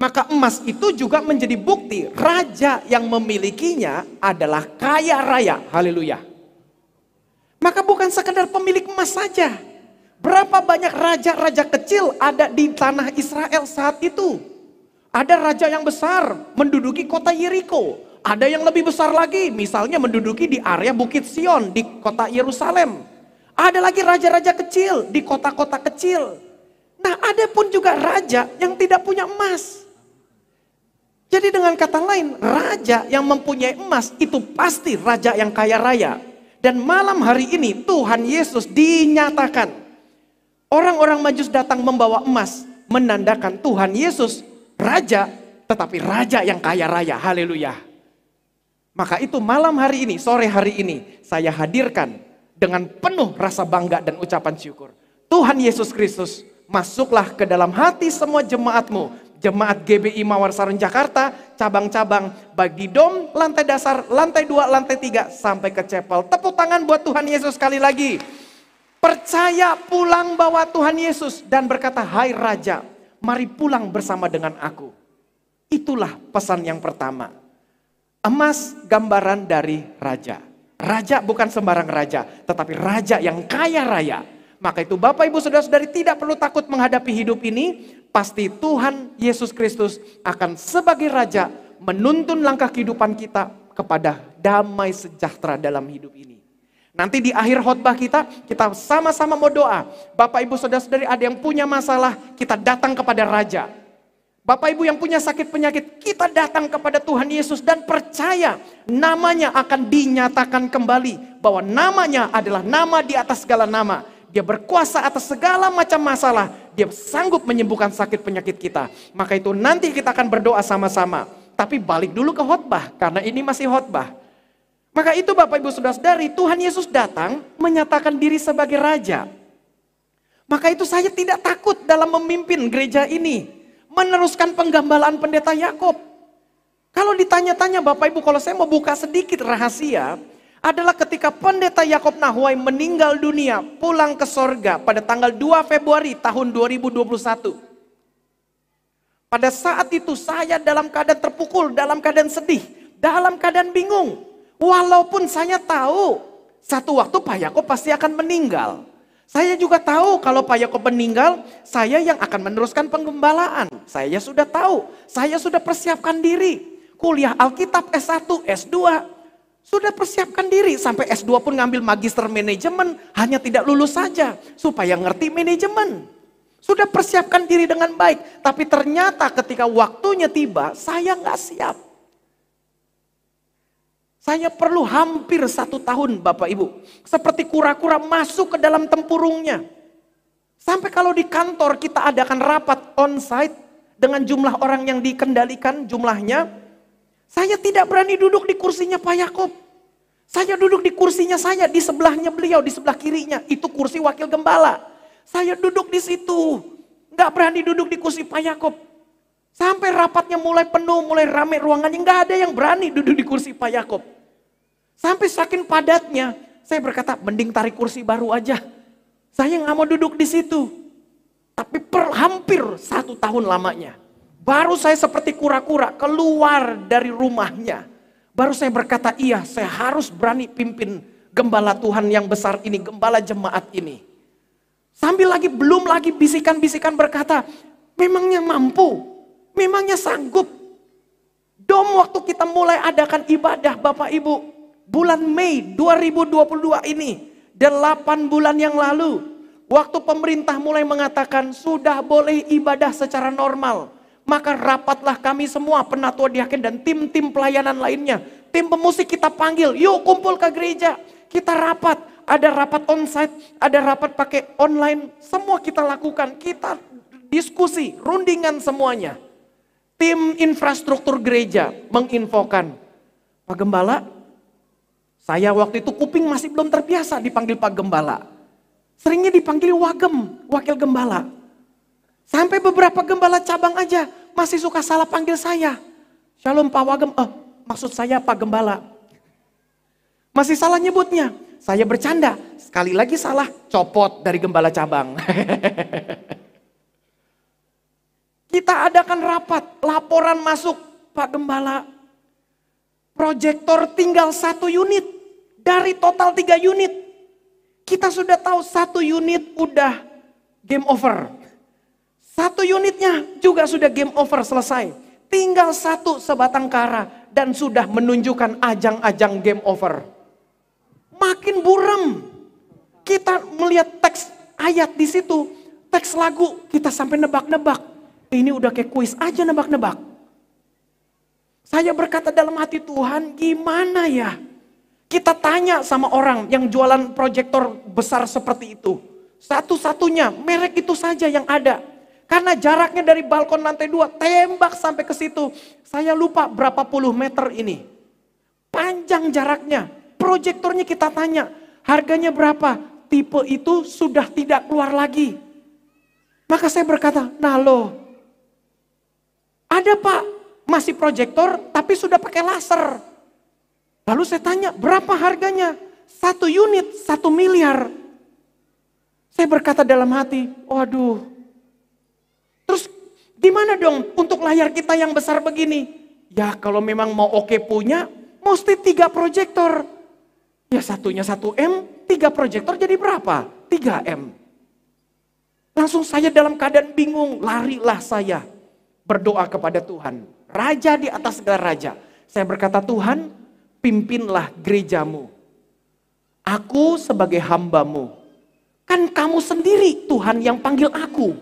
Maka emas itu juga menjadi bukti raja yang memilikinya adalah kaya raya. Haleluya. Maka bukan sekedar pemilik emas saja. Berapa banyak raja-raja kecil ada di tanah Israel saat itu? Ada raja yang besar menduduki kota Yeriko. Ada yang lebih besar lagi, misalnya menduduki di area Bukit Sion di kota Yerusalem. Ada lagi raja-raja kecil di kota-kota kecil. Nah, ada pun juga raja yang tidak punya emas. Jadi dengan kata lain, raja yang mempunyai emas itu pasti raja yang kaya raya. Dan malam hari ini Tuhan Yesus dinyatakan. Orang-orang majus datang membawa emas, menandakan Tuhan Yesus raja, tetapi raja yang kaya raya. Haleluya. Maka itu malam hari ini, sore hari ini, saya hadirkan dengan penuh rasa bangga dan ucapan syukur. Tuhan Yesus Kristus, masuklah ke dalam hati semua jemaatmu. Jemaat GBI Mawar Sarun Jakarta, cabang-cabang, baik di dom, lantai dasar, lantai dua, lantai tiga, sampai ke cepel. Tepuk tangan buat Tuhan Yesus sekali lagi. Percaya pulang bawa Tuhan Yesus dan berkata, hai Raja, mari pulang bersama dengan aku. Itulah pesan yang pertama. Emas gambaran dari raja. Raja bukan sembarang raja, tetapi raja yang kaya raya. Maka itu Bapak Ibu Saudara-saudari tidak perlu takut menghadapi hidup ini. Pasti Tuhan Yesus Kristus akan sebagai raja menuntun langkah kehidupan kita kepada damai sejahtera dalam hidup ini. Nanti di akhir khotbah kita, kita sama-sama mau doa. Bapak Ibu Saudara-saudari ada yang punya masalah, kita datang kepada Raja. Bapak Ibu yang punya sakit penyakit, kita datang kepada Tuhan Yesus dan percaya namanya akan dinyatakan kembali. Bahwa namanya adalah nama di atas segala nama. Dia berkuasa atas segala macam masalah. Dia sanggup menyembuhkan sakit penyakit kita. Maka itu nanti kita akan berdoa sama-sama. Tapi balik dulu ke khotbah, karena ini masih khotbah. Maka itu Bapak Ibu Saudara-saudari, Tuhan Yesus datang menyatakan diri sebagai raja. Maka itu saya tidak takut dalam memimpin gereja ini, meneruskan penggambalaan pendeta Yakob. Kalau ditanya-tanya Bapak Ibu, kalau saya mau buka sedikit rahasia, adalah ketika pendeta Yakob Nahuai meninggal dunia, pulang ke sorga pada tanggal 2 Februari tahun 2021. Pada saat itu saya dalam keadaan terpukul, dalam keadaan sedih, dalam keadaan bingung. Walaupun saya tahu satu waktu Pak Yakob pasti akan meninggal. Saya juga tahu kalau Pak Yakob meninggal, saya yang akan meneruskan penggembalaan. Saya sudah tahu, saya sudah persiapkan diri. Kuliah Alkitab S1, S2, sudah persiapkan diri. Sampai S2 pun ngambil magister manajemen, hanya tidak lulus saja. Supaya ngerti manajemen. Sudah persiapkan diri dengan baik. Tapi ternyata ketika waktunya tiba, saya nggak siap. Saya perlu hampir satu tahun Bapak Ibu. Seperti kura-kura masuk ke dalam tempurungnya. Sampai kalau di kantor kita adakan rapat on-site dengan jumlah orang yang dikendalikan jumlahnya. Saya tidak berani duduk di kursinya Pak Yakob. Saya duduk di kursinya saya, di sebelahnya beliau, di sebelah kirinya. Itu kursi wakil gembala. Saya duduk di situ. Nggak berani duduk di kursi Pak Yakob. Sampai rapatnya mulai penuh, mulai rame ruangannya. Nggak ada yang berani duduk di kursi Pak Yakob. Sampai saking padatnya, saya berkata, mending tarik kursi baru aja. Saya nggak mau duduk di situ. Tapi per, hampir satu tahun lamanya. Baru saya seperti kura-kura keluar dari rumahnya. Baru saya berkata, iya saya harus berani pimpin gembala Tuhan yang besar ini, gembala jemaat ini. Sambil lagi, belum lagi bisikan-bisikan berkata, memangnya mampu, memangnya sanggup. Dom waktu kita mulai adakan ibadah Bapak Ibu, bulan Mei 2022 ini, 8 bulan yang lalu, waktu pemerintah mulai mengatakan sudah boleh ibadah secara normal, maka rapatlah kami semua penatua diaken dan tim-tim pelayanan lainnya. Tim pemusik kita panggil, yuk kumpul ke gereja. Kita rapat, ada rapat onsite, ada rapat pakai online, semua kita lakukan. Kita diskusi, rundingan semuanya. Tim infrastruktur gereja menginfokan, Pak Gembala, saya waktu itu kuping masih belum terbiasa dipanggil Pak Gembala. Seringnya dipanggil Wagem, wakil gembala. Sampai beberapa gembala cabang aja masih suka salah panggil saya. Shalom Pak Wagem, oh maksud saya Pak Gembala. Masih salah nyebutnya. Saya bercanda, sekali lagi salah, copot dari gembala cabang. Kita adakan rapat, laporan masuk Pak Gembala. Proyektor tinggal satu unit dari total tiga unit. Kita sudah tahu satu unit udah game over. Satu unitnya juga sudah game over selesai. Tinggal satu sebatang kara dan sudah menunjukkan ajang-ajang game over. Makin buram. Kita melihat teks ayat di situ, teks lagu kita sampai nebak-nebak ini udah kayak kuis aja nebak-nebak. Saya berkata dalam hati Tuhan, gimana ya? Kita tanya sama orang yang jualan proyektor besar seperti itu. Satu-satunya merek itu saja yang ada. Karena jaraknya dari balkon lantai dua tembak sampai ke situ. Saya lupa berapa puluh meter ini. Panjang jaraknya. Proyektornya kita tanya, harganya berapa? Tipe itu sudah tidak keluar lagi. Maka saya berkata, nah loh, ada pak, masih proyektor tapi sudah pakai laser. Lalu saya tanya, berapa harganya? Satu unit, satu miliar. Saya berkata dalam hati, waduh. Terus gimana dong untuk layar kita yang besar begini? Ya kalau memang mau oke punya, mesti tiga proyektor. Ya satunya satu M, tiga proyektor jadi berapa? 3 M. Langsung saya dalam keadaan bingung, larilah saya berdoa kepada Tuhan. Raja di atas segala raja. Saya berkata, Tuhan, pimpinlah gerejamu. Aku sebagai hambamu. Kan kamu sendiri Tuhan yang panggil aku.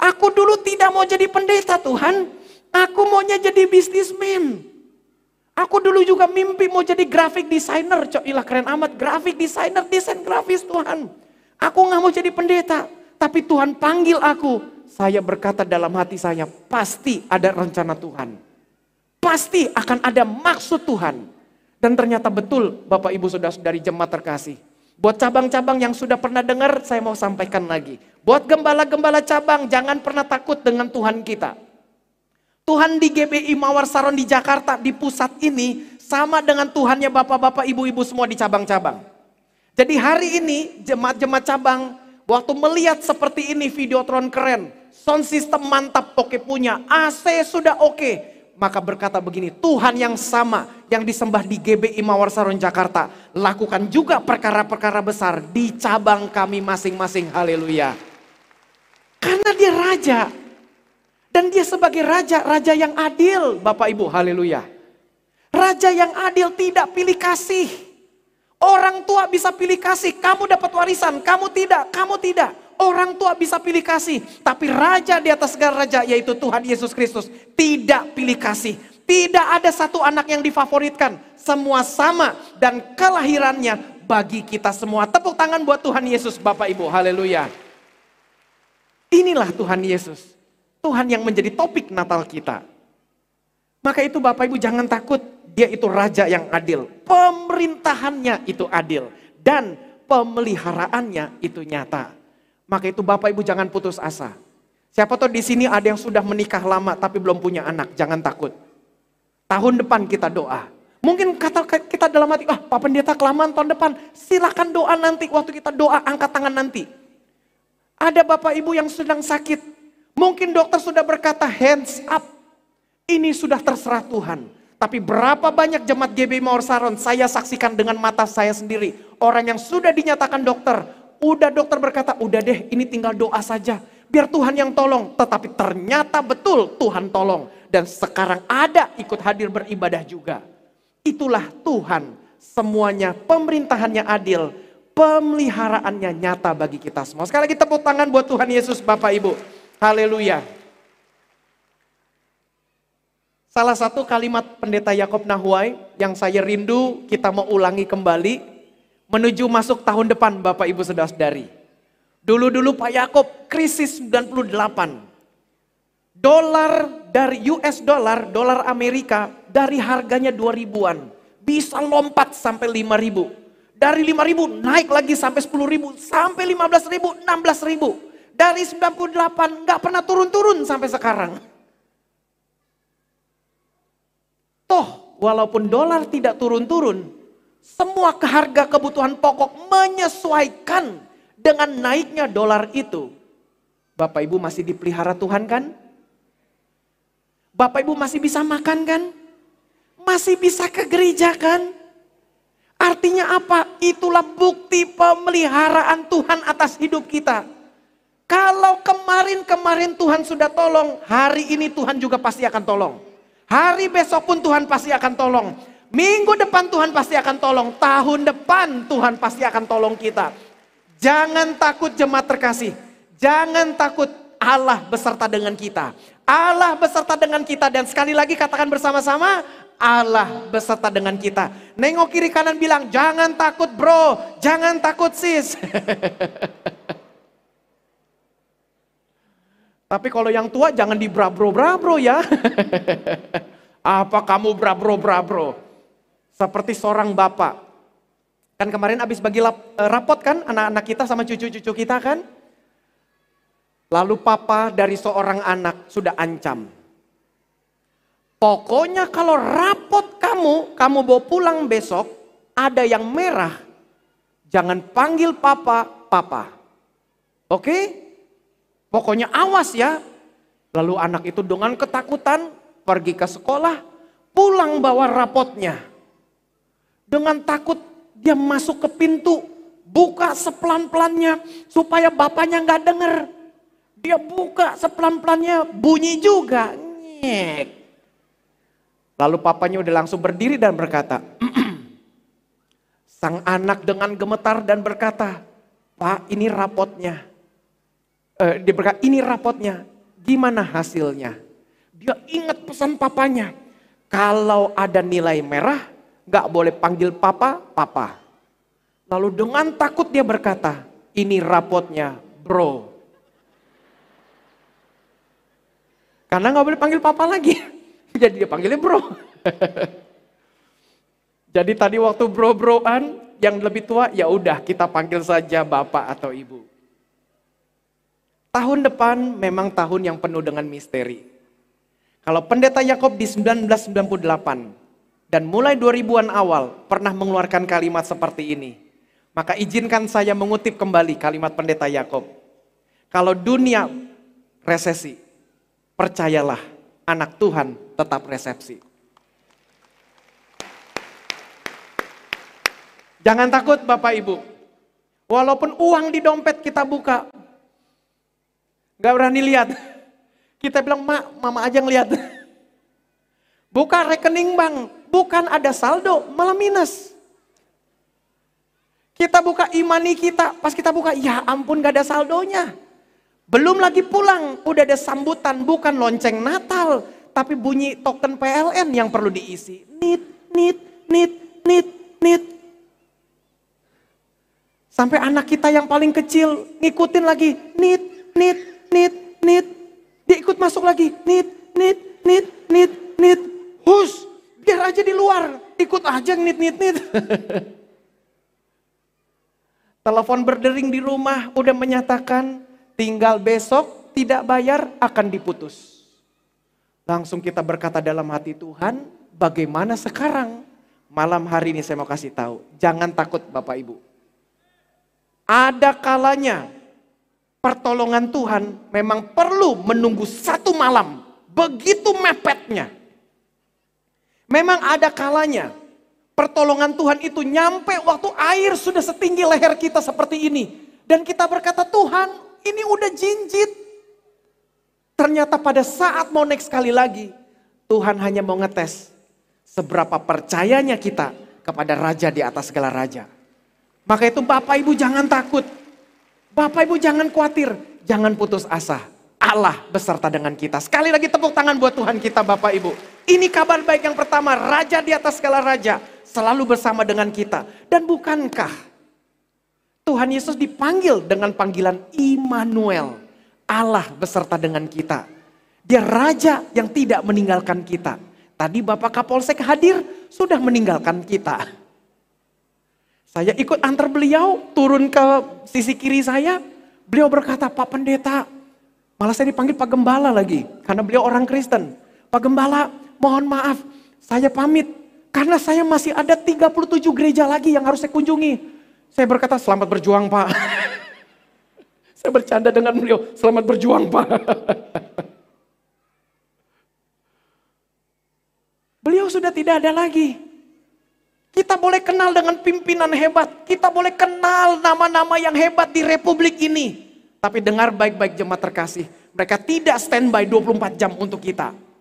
Aku dulu tidak mau jadi pendeta Tuhan. Aku maunya jadi bisnismen. Aku dulu juga mimpi mau jadi graphic designer. Cok, ilah keren amat. Graphic designer, desain grafis Tuhan. Aku nggak mau jadi pendeta. Tapi Tuhan panggil aku. Saya berkata dalam hati saya, pasti ada rencana Tuhan. Pasti akan ada maksud Tuhan. Dan ternyata betul Bapak Ibu sudah dari jemaat terkasih. Buat cabang-cabang yang sudah pernah dengar, saya mau sampaikan lagi. Buat gembala-gembala cabang, jangan pernah takut dengan Tuhan kita. Tuhan di GBI Mawar Saron di Jakarta, di pusat ini, sama dengan Tuhannya bapak-bapak, ibu-ibu semua di cabang-cabang. Jadi hari ini, jemaat-jemaat cabang, waktu melihat seperti ini Videotron keren, sound system mantap oke punya, AC sudah oke, maka berkata begini, Tuhan yang sama yang disembah di GBI Mawar Saron Jakarta, lakukan juga perkara-perkara besar di cabang kami masing-masing. Haleluya. Karena dia raja. Dan dia sebagai raja, raja yang adil, Bapak Ibu, haleluya. Raja yang adil tidak pilih kasih. Orang tua bisa pilih kasih, kamu dapat warisan, kamu tidak, kamu tidak. Orang tua bisa pilih kasih, tapi raja di atas segala raja yaitu Tuhan Yesus Kristus tidak pilih kasih. Tidak ada satu anak yang difavoritkan, semua sama dan kelahirannya bagi kita semua. Tepuk tangan buat Tuhan Yesus Bapak Ibu. Haleluya. Inilah Tuhan Yesus. Tuhan yang menjadi topik Natal kita. Maka itu Bapak Ibu jangan takut, dia itu raja yang adil. Pemerintahannya itu adil dan pemeliharaannya itu nyata. Maka itu Bapak Ibu jangan putus asa. Siapa tahu di sini ada yang sudah menikah lama tapi belum punya anak, jangan takut. Tahun depan kita doa. Mungkin kata kita dalam hati, ah Pak Pendeta kelamaan tahun depan. Silakan doa nanti, waktu kita doa angkat tangan nanti. Ada Bapak Ibu yang sedang sakit. Mungkin dokter sudah berkata hands up. Ini sudah terserah Tuhan. Tapi berapa banyak jemaat GB Mawar saya saksikan dengan mata saya sendiri. Orang yang sudah dinyatakan dokter, Udah dokter berkata, udah deh ini tinggal doa saja. Biar Tuhan yang tolong. Tetapi ternyata betul Tuhan tolong. Dan sekarang ada ikut hadir beribadah juga. Itulah Tuhan. Semuanya pemerintahannya adil. Pemeliharaannya nyata bagi kita semua. Sekali lagi tepuk tangan buat Tuhan Yesus Bapak Ibu. Haleluya. Salah satu kalimat pendeta Yakob Nahuai yang saya rindu kita mau ulangi kembali menuju masuk tahun depan Bapak Ibu Saudara-saudari. Dulu-dulu Pak Yakob krisis 98. Dolar dari US dollar, dolar Amerika dari harganya 2000-an bisa lompat sampai 5000. Dari 5000 naik lagi sampai 10000, sampai 15000, 16000. Dari 98 nggak pernah turun-turun sampai sekarang. Toh, walaupun dolar tidak turun-turun, semua harga kebutuhan pokok menyesuaikan dengan naiknya dolar itu. Bapak Ibu masih dipelihara Tuhan kan? Bapak Ibu masih bisa makan kan? Masih bisa ke gereja kan? Artinya apa? Itulah bukti pemeliharaan Tuhan atas hidup kita. Kalau kemarin-kemarin Tuhan sudah tolong, hari ini Tuhan juga pasti akan tolong. Hari besok pun Tuhan pasti akan tolong. Minggu depan Tuhan pasti akan tolong. Tahun depan Tuhan pasti akan tolong kita. Jangan takut jemaat terkasih. Jangan takut Allah beserta dengan kita. Allah beserta dengan kita dan sekali lagi katakan bersama-sama Allah beserta dengan kita. Nengok kiri kanan bilang jangan takut bro, jangan takut sis. Tapi kalau yang tua jangan di bro bro ya. Apa kamu bro bro? Seperti seorang bapak. Kan kemarin habis bagi lap, eh, rapot kan anak-anak kita sama cucu-cucu kita kan. Lalu papa dari seorang anak sudah ancam. Pokoknya kalau rapot kamu, kamu bawa pulang besok, ada yang merah, jangan panggil papa, papa. Oke? Pokoknya awas ya. Lalu anak itu dengan ketakutan pergi ke sekolah, pulang bawa rapotnya. Dengan takut dia masuk ke pintu, buka sepelan-pelannya supaya bapaknya nggak denger. Dia buka sepelan-pelannya, bunyi juga. Nyek. Lalu papanya udah langsung berdiri dan berkata, Sang anak dengan gemetar dan berkata, Pak ini rapotnya. Eh, dia berkata, ini rapotnya. Gimana hasilnya? Dia ingat pesan papanya. Kalau ada nilai merah, gak boleh panggil papa, papa. Lalu dengan takut dia berkata, ini rapotnya bro. Karena gak boleh panggil papa lagi. Jadi dia panggilnya bro. Jadi tadi waktu bro-broan yang lebih tua ya udah kita panggil saja bapak atau ibu. Tahun depan memang tahun yang penuh dengan misteri. Kalau pendeta Yakob di 1998 dan mulai 2000-an awal pernah mengeluarkan kalimat seperti ini. Maka izinkan saya mengutip kembali kalimat pendeta Yakob. Kalau dunia resesi, percayalah anak Tuhan tetap resepsi. Jangan takut Bapak Ibu. Walaupun uang di dompet kita buka. Gak berani lihat. Kita bilang, mak, mama aja ngeliat. Buka rekening bank, bukan ada saldo, malah minus. Kita buka imani kita, pas kita buka, ya ampun gak ada saldonya. Belum lagi pulang, udah ada sambutan, bukan lonceng Natal, tapi bunyi token PLN yang perlu diisi. Nit, nit, nit, nit, nit. Sampai anak kita yang paling kecil ngikutin lagi, nit, nit, nit, nit. Dia ikut masuk lagi, nit, nit, nit, nit, nit. Hus, biar aja di luar, ikut aja nit, nit, nit. Telepon berdering di rumah udah menyatakan tinggal besok tidak bayar akan diputus. Langsung kita berkata dalam hati Tuhan, bagaimana sekarang? Malam hari ini saya mau kasih tahu, jangan takut Bapak Ibu ada kalanya pertolongan Tuhan memang perlu menunggu satu malam. Begitu mepetnya. Memang ada kalanya pertolongan Tuhan itu nyampe waktu air sudah setinggi leher kita seperti ini. Dan kita berkata Tuhan ini udah jinjit. Ternyata pada saat mau naik sekali lagi Tuhan hanya mau ngetes seberapa percayanya kita kepada Raja di atas segala Raja. Maka itu Bapak Ibu jangan takut. Bapak Ibu jangan khawatir. Jangan putus asa. Allah beserta dengan kita. Sekali lagi tepuk tangan buat Tuhan kita Bapak Ibu. Ini kabar baik yang pertama. Raja di atas segala raja. Selalu bersama dengan kita. Dan bukankah Tuhan Yesus dipanggil dengan panggilan Immanuel. Allah beserta dengan kita. Dia raja yang tidak meninggalkan kita. Tadi Bapak Kapolsek hadir sudah meninggalkan kita. Saya ikut antar beliau turun ke sisi kiri saya. Beliau berkata, Pak Pendeta, malah saya dipanggil Pak Gembala lagi. Karena beliau orang Kristen. Pak Gembala, mohon maaf, saya pamit. Karena saya masih ada 37 gereja lagi yang harus saya kunjungi. Saya berkata, selamat berjuang Pak. saya bercanda dengan beliau, selamat berjuang Pak. beliau sudah tidak ada lagi. Kita boleh kenal dengan pimpinan hebat. Kita boleh kenal nama-nama yang hebat di republik ini. Tapi dengar baik-baik jemaat terkasih. Mereka tidak standby 24 jam untuk kita.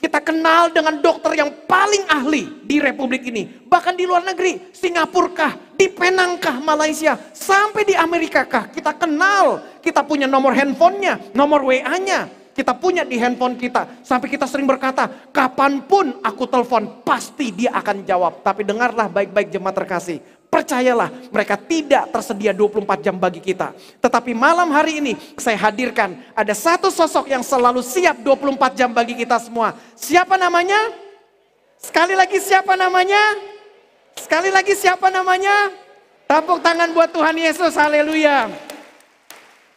Kita kenal dengan dokter yang paling ahli di republik ini. Bahkan di luar negeri, Singapura kah, di Penang kah, Malaysia, sampai di Amerika kah. Kita kenal, kita punya nomor handphonenya, nomor WA-nya, kita punya di handphone kita. Sampai kita sering berkata, kapan pun aku telepon, pasti dia akan jawab. Tapi dengarlah baik-baik jemaat terkasih. Percayalah, mereka tidak tersedia 24 jam bagi kita. Tetapi malam hari ini saya hadirkan ada satu sosok yang selalu siap 24 jam bagi kita semua. Siapa namanya? Sekali lagi siapa namanya? Sekali lagi siapa namanya? Tepuk tangan buat Tuhan Yesus, haleluya.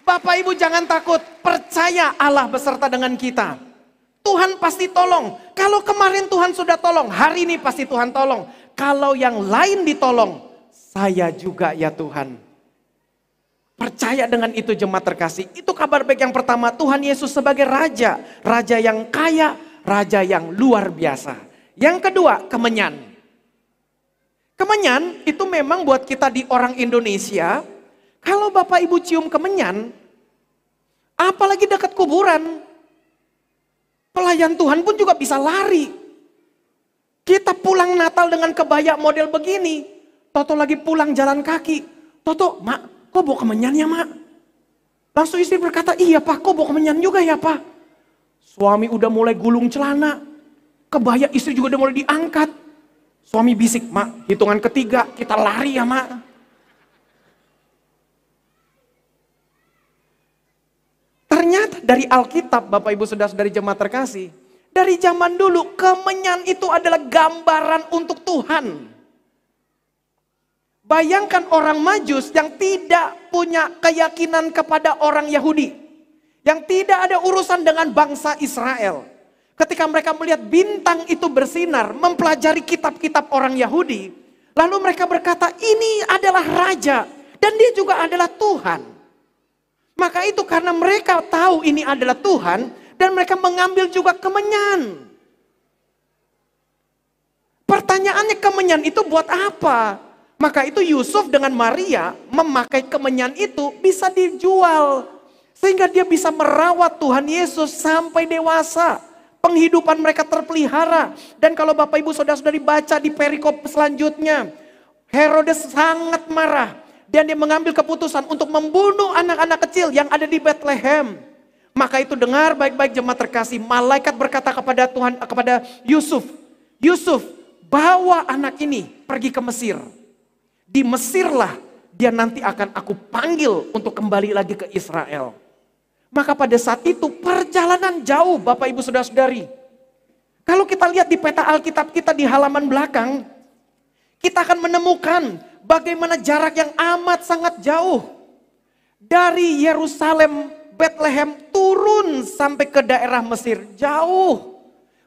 Bapak Ibu jangan takut, percaya Allah beserta dengan kita. Tuhan pasti tolong. Kalau kemarin Tuhan sudah tolong, hari ini pasti Tuhan tolong. Kalau yang lain ditolong, saya juga ya Tuhan. Percaya dengan itu jemaat terkasih. Itu kabar baik yang pertama, Tuhan Yesus sebagai Raja. Raja yang kaya, Raja yang luar biasa. Yang kedua, kemenyan. Kemenyan itu memang buat kita di orang Indonesia, kalau Bapak Ibu cium kemenyan, apalagi dekat kuburan, pelayan Tuhan pun juga bisa lari. Kita pulang Natal dengan kebaya model begini, Toto lagi pulang jalan kaki. Toto, mak, kok bawa kemenyannya mak? Langsung istri berkata, iya pak, kok bawa kemenyan juga ya pak? Suami udah mulai gulung celana. Kebaya istri juga udah mulai diangkat. Suami bisik, mak, hitungan ketiga kita lari ya mak. Ternyata dari Alkitab, Bapak Ibu sudah dari jemaat terkasih, dari zaman dulu kemenyan itu adalah gambaran untuk Tuhan. Bayangkan orang Majus yang tidak punya keyakinan kepada orang Yahudi. Yang tidak ada urusan dengan bangsa Israel. Ketika mereka melihat bintang itu bersinar, mempelajari kitab-kitab orang Yahudi. Lalu mereka berkata, ini adalah raja. Dan dia juga adalah Tuhan. Maka itu karena mereka tahu ini adalah Tuhan. Dan mereka mengambil juga kemenyan. Pertanyaannya kemenyan itu buat apa? Maka itu Yusuf dengan Maria memakai kemenyan itu bisa dijual. Sehingga dia bisa merawat Tuhan Yesus sampai dewasa. Penghidupan mereka terpelihara. Dan kalau Bapak Ibu Saudara-saudari baca di perikop selanjutnya. Herodes sangat marah. Dan dia mengambil keputusan untuk membunuh anak-anak kecil yang ada di Bethlehem. Maka itu dengar baik-baik jemaat terkasih. Malaikat berkata kepada Tuhan kepada Yusuf. Yusuf, bawa anak ini pergi ke Mesir di Mesirlah dia nanti akan aku panggil untuk kembali lagi ke Israel. Maka pada saat itu perjalanan jauh Bapak Ibu Saudara-saudari. Kalau kita lihat di peta Alkitab kita di halaman belakang, kita akan menemukan bagaimana jarak yang amat sangat jauh. Dari Yerusalem, Bethlehem turun sampai ke daerah Mesir. Jauh.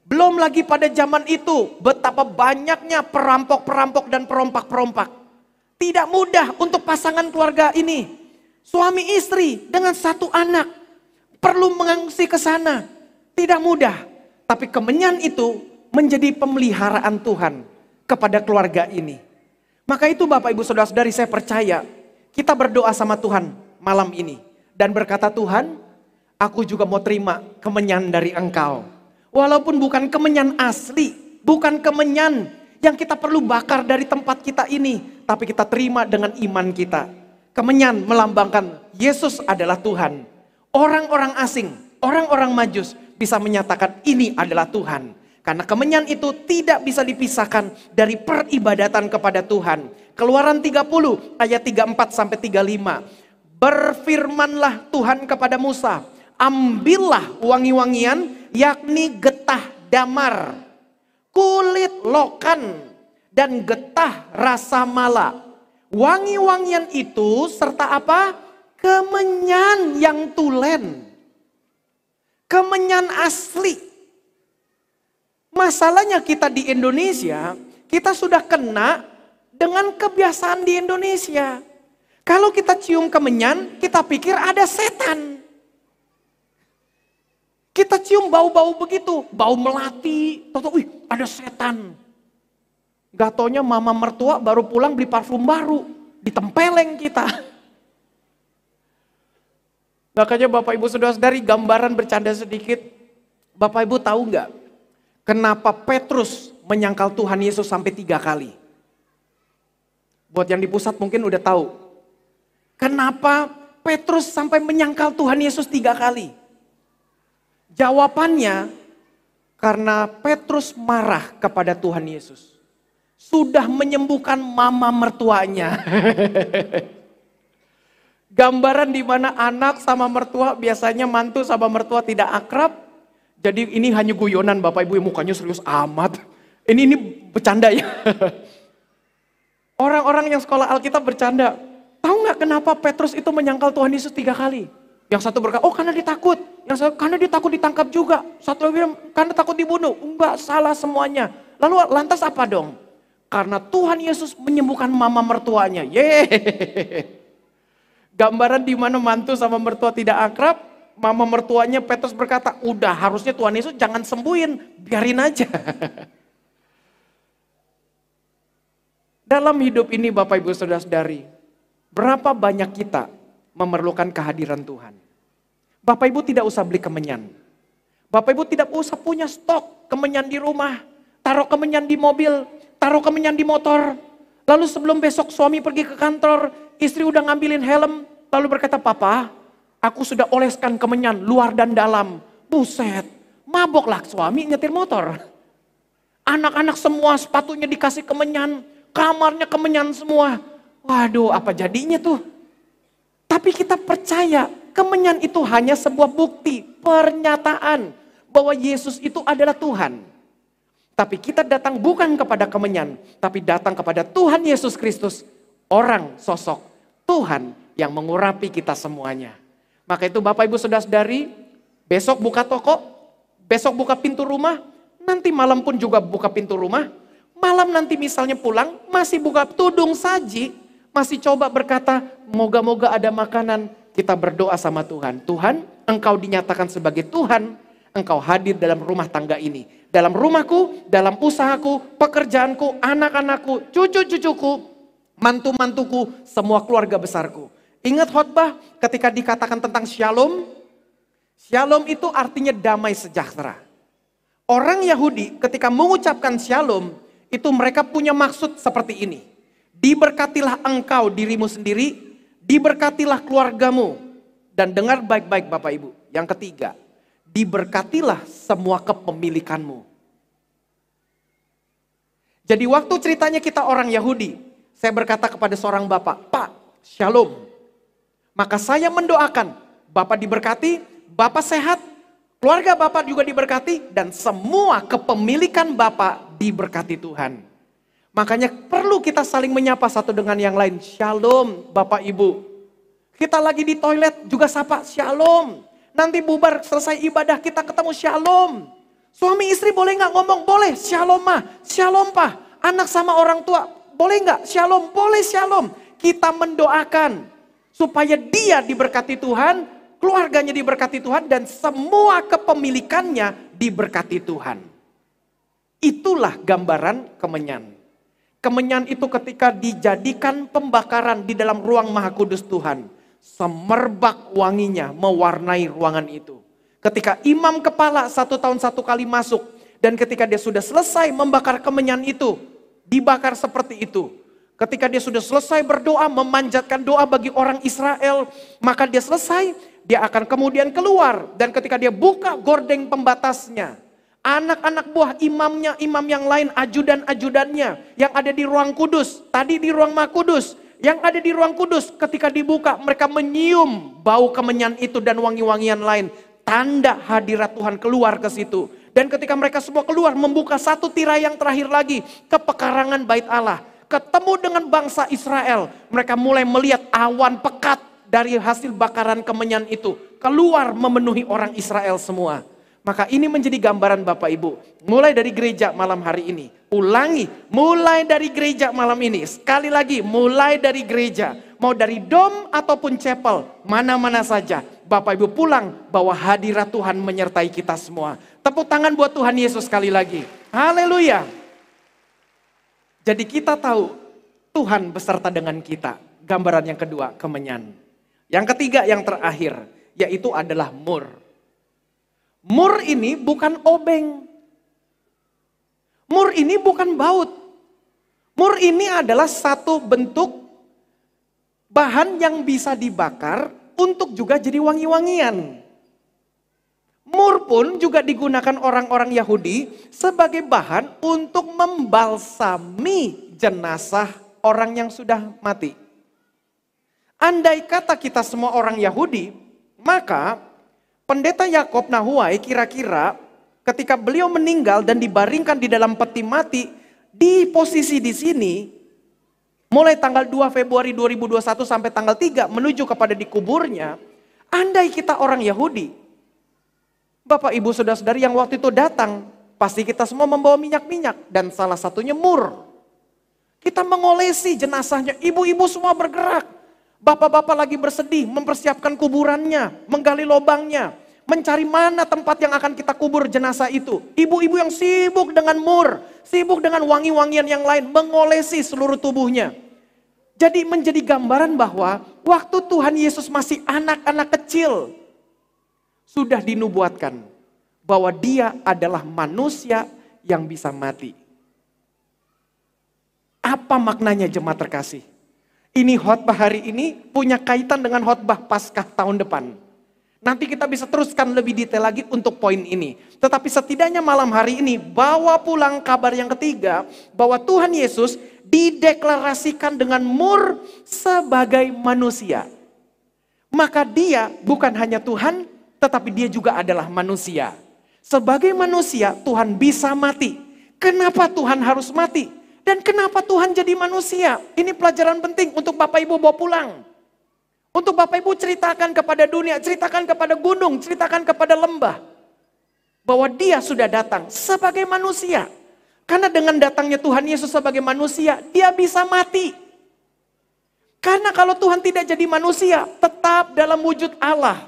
Belum lagi pada zaman itu betapa banyaknya perampok-perampok dan perompak-perompak. Tidak mudah untuk pasangan keluarga ini. Suami istri dengan satu anak. Perlu mengungsi ke sana. Tidak mudah. Tapi kemenyan itu menjadi pemeliharaan Tuhan kepada keluarga ini. Maka itu Bapak Ibu Saudara Saudari saya percaya kita berdoa sama Tuhan malam ini. Dan berkata Tuhan aku juga mau terima kemenyan dari engkau. Walaupun bukan kemenyan asli, bukan kemenyan yang kita perlu bakar dari tempat kita ini, tapi kita terima dengan iman kita. Kemenyan melambangkan Yesus adalah Tuhan. Orang-orang asing, orang-orang majus bisa menyatakan ini adalah Tuhan. Karena kemenyan itu tidak bisa dipisahkan dari peribadatan kepada Tuhan. Keluaran 30 ayat 34 sampai 35. Berfirmanlah Tuhan kepada Musa, ambillah wangi-wangian yakni getah damar kulit lokan, dan getah rasa mala. Wangi-wangian itu serta apa? Kemenyan yang tulen. Kemenyan asli. Masalahnya kita di Indonesia, kita sudah kena dengan kebiasaan di Indonesia. Kalau kita cium kemenyan, kita pikir ada setan. Kita cium bau-bau begitu, bau melati, tahu wih ada setan. Gatonya mama mertua baru pulang beli parfum baru, ditempeleng kita. Makanya Bapak Ibu sudah dari gambaran bercanda sedikit. Bapak Ibu tahu nggak kenapa Petrus menyangkal Tuhan Yesus sampai tiga kali? Buat yang di pusat mungkin udah tahu. Kenapa Petrus sampai menyangkal Tuhan Yesus tiga kali? Jawabannya karena Petrus marah kepada Tuhan Yesus. Sudah menyembuhkan mama mertuanya. Gambaran di mana anak sama mertua biasanya mantu sama mertua tidak akrab. Jadi ini hanya guyonan Bapak Ibu mukanya serius amat. Ini ini bercanda ya. Orang-orang yang sekolah Alkitab bercanda. Tahu nggak kenapa Petrus itu menyangkal Tuhan Yesus tiga kali? Yang satu berkata, oh karena dia takut. Yang satu, karena dia takut ditangkap juga. Satu lagi karena takut dibunuh. Enggak, salah semuanya. Lalu lantas apa dong? Karena Tuhan Yesus menyembuhkan mama mertuanya. Yeay. Gambaran di mana mantu sama mertua tidak akrab, mama mertuanya Petrus berkata, udah harusnya Tuhan Yesus jangan sembuhin, biarin aja. Dalam hidup ini Bapak Ibu Saudara-saudari, berapa banyak kita memerlukan kehadiran Tuhan. Bapak Ibu tidak usah beli kemenyan. Bapak Ibu tidak usah punya stok kemenyan di rumah. Taruh kemenyan di mobil, taruh kemenyan di motor. Lalu sebelum besok suami pergi ke kantor, istri udah ngambilin helm, lalu berkata, Papa, aku sudah oleskan kemenyan luar dan dalam. Buset, maboklah suami nyetir motor. Anak-anak semua sepatunya dikasih kemenyan, kamarnya kemenyan semua. Waduh, apa jadinya tuh? Tapi kita percaya kemenyan itu hanya sebuah bukti, pernyataan bahwa Yesus itu adalah Tuhan. Tapi kita datang bukan kepada kemenyan, tapi datang kepada Tuhan Yesus Kristus, orang sosok Tuhan yang mengurapi kita semuanya. Maka itu Bapak Ibu Saudara-saudari, besok buka toko, besok buka pintu rumah, nanti malam pun juga buka pintu rumah, malam nanti misalnya pulang masih buka tudung saji, masih coba berkata, moga-moga ada makanan, kita berdoa sama Tuhan. Tuhan, engkau dinyatakan sebagai Tuhan, engkau hadir dalam rumah tangga ini. Dalam rumahku, dalam usahaku, pekerjaanku, anak-anakku, cucu-cucuku, mantu-mantuku, semua keluarga besarku. Ingat khotbah ketika dikatakan tentang shalom? Shalom itu artinya damai sejahtera. Orang Yahudi ketika mengucapkan shalom, itu mereka punya maksud seperti ini. Diberkatilah engkau dirimu sendiri, diberkatilah keluargamu. Dan dengar baik-baik Bapak Ibu. Yang ketiga, diberkatilah semua kepemilikanmu. Jadi waktu ceritanya kita orang Yahudi, saya berkata kepada seorang bapak, Pak, shalom. Maka saya mendoakan, Bapak diberkati, Bapak sehat, keluarga Bapak juga diberkati, dan semua kepemilikan Bapak diberkati Tuhan. Makanya perlu kita saling menyapa satu dengan yang lain. Shalom Bapak Ibu. Kita lagi di toilet juga sapa shalom. Nanti bubar selesai ibadah kita ketemu shalom. Suami istri boleh nggak ngomong? Boleh. Shalom mah. Shalom pak. Anak sama orang tua. Boleh nggak? Shalom. Boleh shalom. Kita mendoakan. Supaya dia diberkati Tuhan. Keluarganya diberkati Tuhan. Dan semua kepemilikannya diberkati Tuhan. Itulah gambaran kemenyan. Kemenyan itu ketika dijadikan pembakaran di dalam ruang maha kudus Tuhan. Semerbak wanginya mewarnai ruangan itu. Ketika imam kepala satu tahun satu kali masuk. Dan ketika dia sudah selesai membakar kemenyan itu. Dibakar seperti itu. Ketika dia sudah selesai berdoa, memanjatkan doa bagi orang Israel. Maka dia selesai, dia akan kemudian keluar. Dan ketika dia buka gordeng pembatasnya anak-anak buah imamnya, imam yang lain, ajudan-ajudannya yang ada di ruang kudus, tadi di ruang mah kudus, yang ada di ruang kudus ketika dibuka mereka menyium bau kemenyan itu dan wangi-wangian lain. Tanda hadirat Tuhan keluar ke situ. Dan ketika mereka semua keluar membuka satu tirai yang terakhir lagi ke pekarangan bait Allah. Ketemu dengan bangsa Israel. Mereka mulai melihat awan pekat dari hasil bakaran kemenyan itu. Keluar memenuhi orang Israel semua. Maka ini menjadi gambaran Bapak Ibu. Mulai dari gereja malam hari ini. Ulangi, mulai dari gereja malam ini. Sekali lagi, mulai dari gereja. Mau dari dom ataupun chapel, mana-mana saja. Bapak Ibu pulang bahwa hadirat Tuhan menyertai kita semua. Tepuk tangan buat Tuhan Yesus sekali lagi. Haleluya. Jadi kita tahu Tuhan beserta dengan kita. Gambaran yang kedua, kemenyan. Yang ketiga, yang terakhir, yaitu adalah mur. Mur ini bukan obeng. Mur ini bukan baut. Mur ini adalah satu bentuk bahan yang bisa dibakar untuk juga jadi wangi-wangian. Mur pun juga digunakan orang-orang Yahudi sebagai bahan untuk membalsami jenazah orang yang sudah mati. Andai kata kita semua orang Yahudi, maka Pendeta Yakob Nahuai kira-kira ketika beliau meninggal dan dibaringkan di dalam peti mati di posisi di sini mulai tanggal 2 Februari 2021 sampai tanggal 3 menuju kepada dikuburnya andai kita orang Yahudi Bapak Ibu Saudara-saudari yang waktu itu datang pasti kita semua membawa minyak-minyak dan salah satunya mur. Kita mengolesi jenazahnya. Ibu-ibu semua bergerak Bapak-bapak lagi bersedih mempersiapkan kuburannya, menggali lobangnya, mencari mana tempat yang akan kita kubur jenazah itu. Ibu-ibu yang sibuk dengan mur, sibuk dengan wangi-wangian yang lain, mengolesi seluruh tubuhnya. Jadi menjadi gambaran bahwa waktu Tuhan Yesus masih anak-anak kecil, sudah dinubuatkan bahwa dia adalah manusia yang bisa mati. Apa maknanya jemaat terkasih? Ini khotbah hari ini punya kaitan dengan khotbah Paskah tahun depan. Nanti kita bisa teruskan lebih detail lagi untuk poin ini. Tetapi setidaknya malam hari ini bawa pulang kabar yang ketiga bahwa Tuhan Yesus dideklarasikan dengan mur sebagai manusia. Maka dia bukan hanya Tuhan, tetapi dia juga adalah manusia. Sebagai manusia, Tuhan bisa mati. Kenapa Tuhan harus mati? Dan kenapa Tuhan jadi manusia? Ini pelajaran penting untuk Bapak Ibu bawa pulang. Untuk Bapak Ibu ceritakan kepada dunia, ceritakan kepada gunung, ceritakan kepada lembah. Bahwa dia sudah datang sebagai manusia. Karena dengan datangnya Tuhan Yesus sebagai manusia, dia bisa mati. Karena kalau Tuhan tidak jadi manusia, tetap dalam wujud Allah.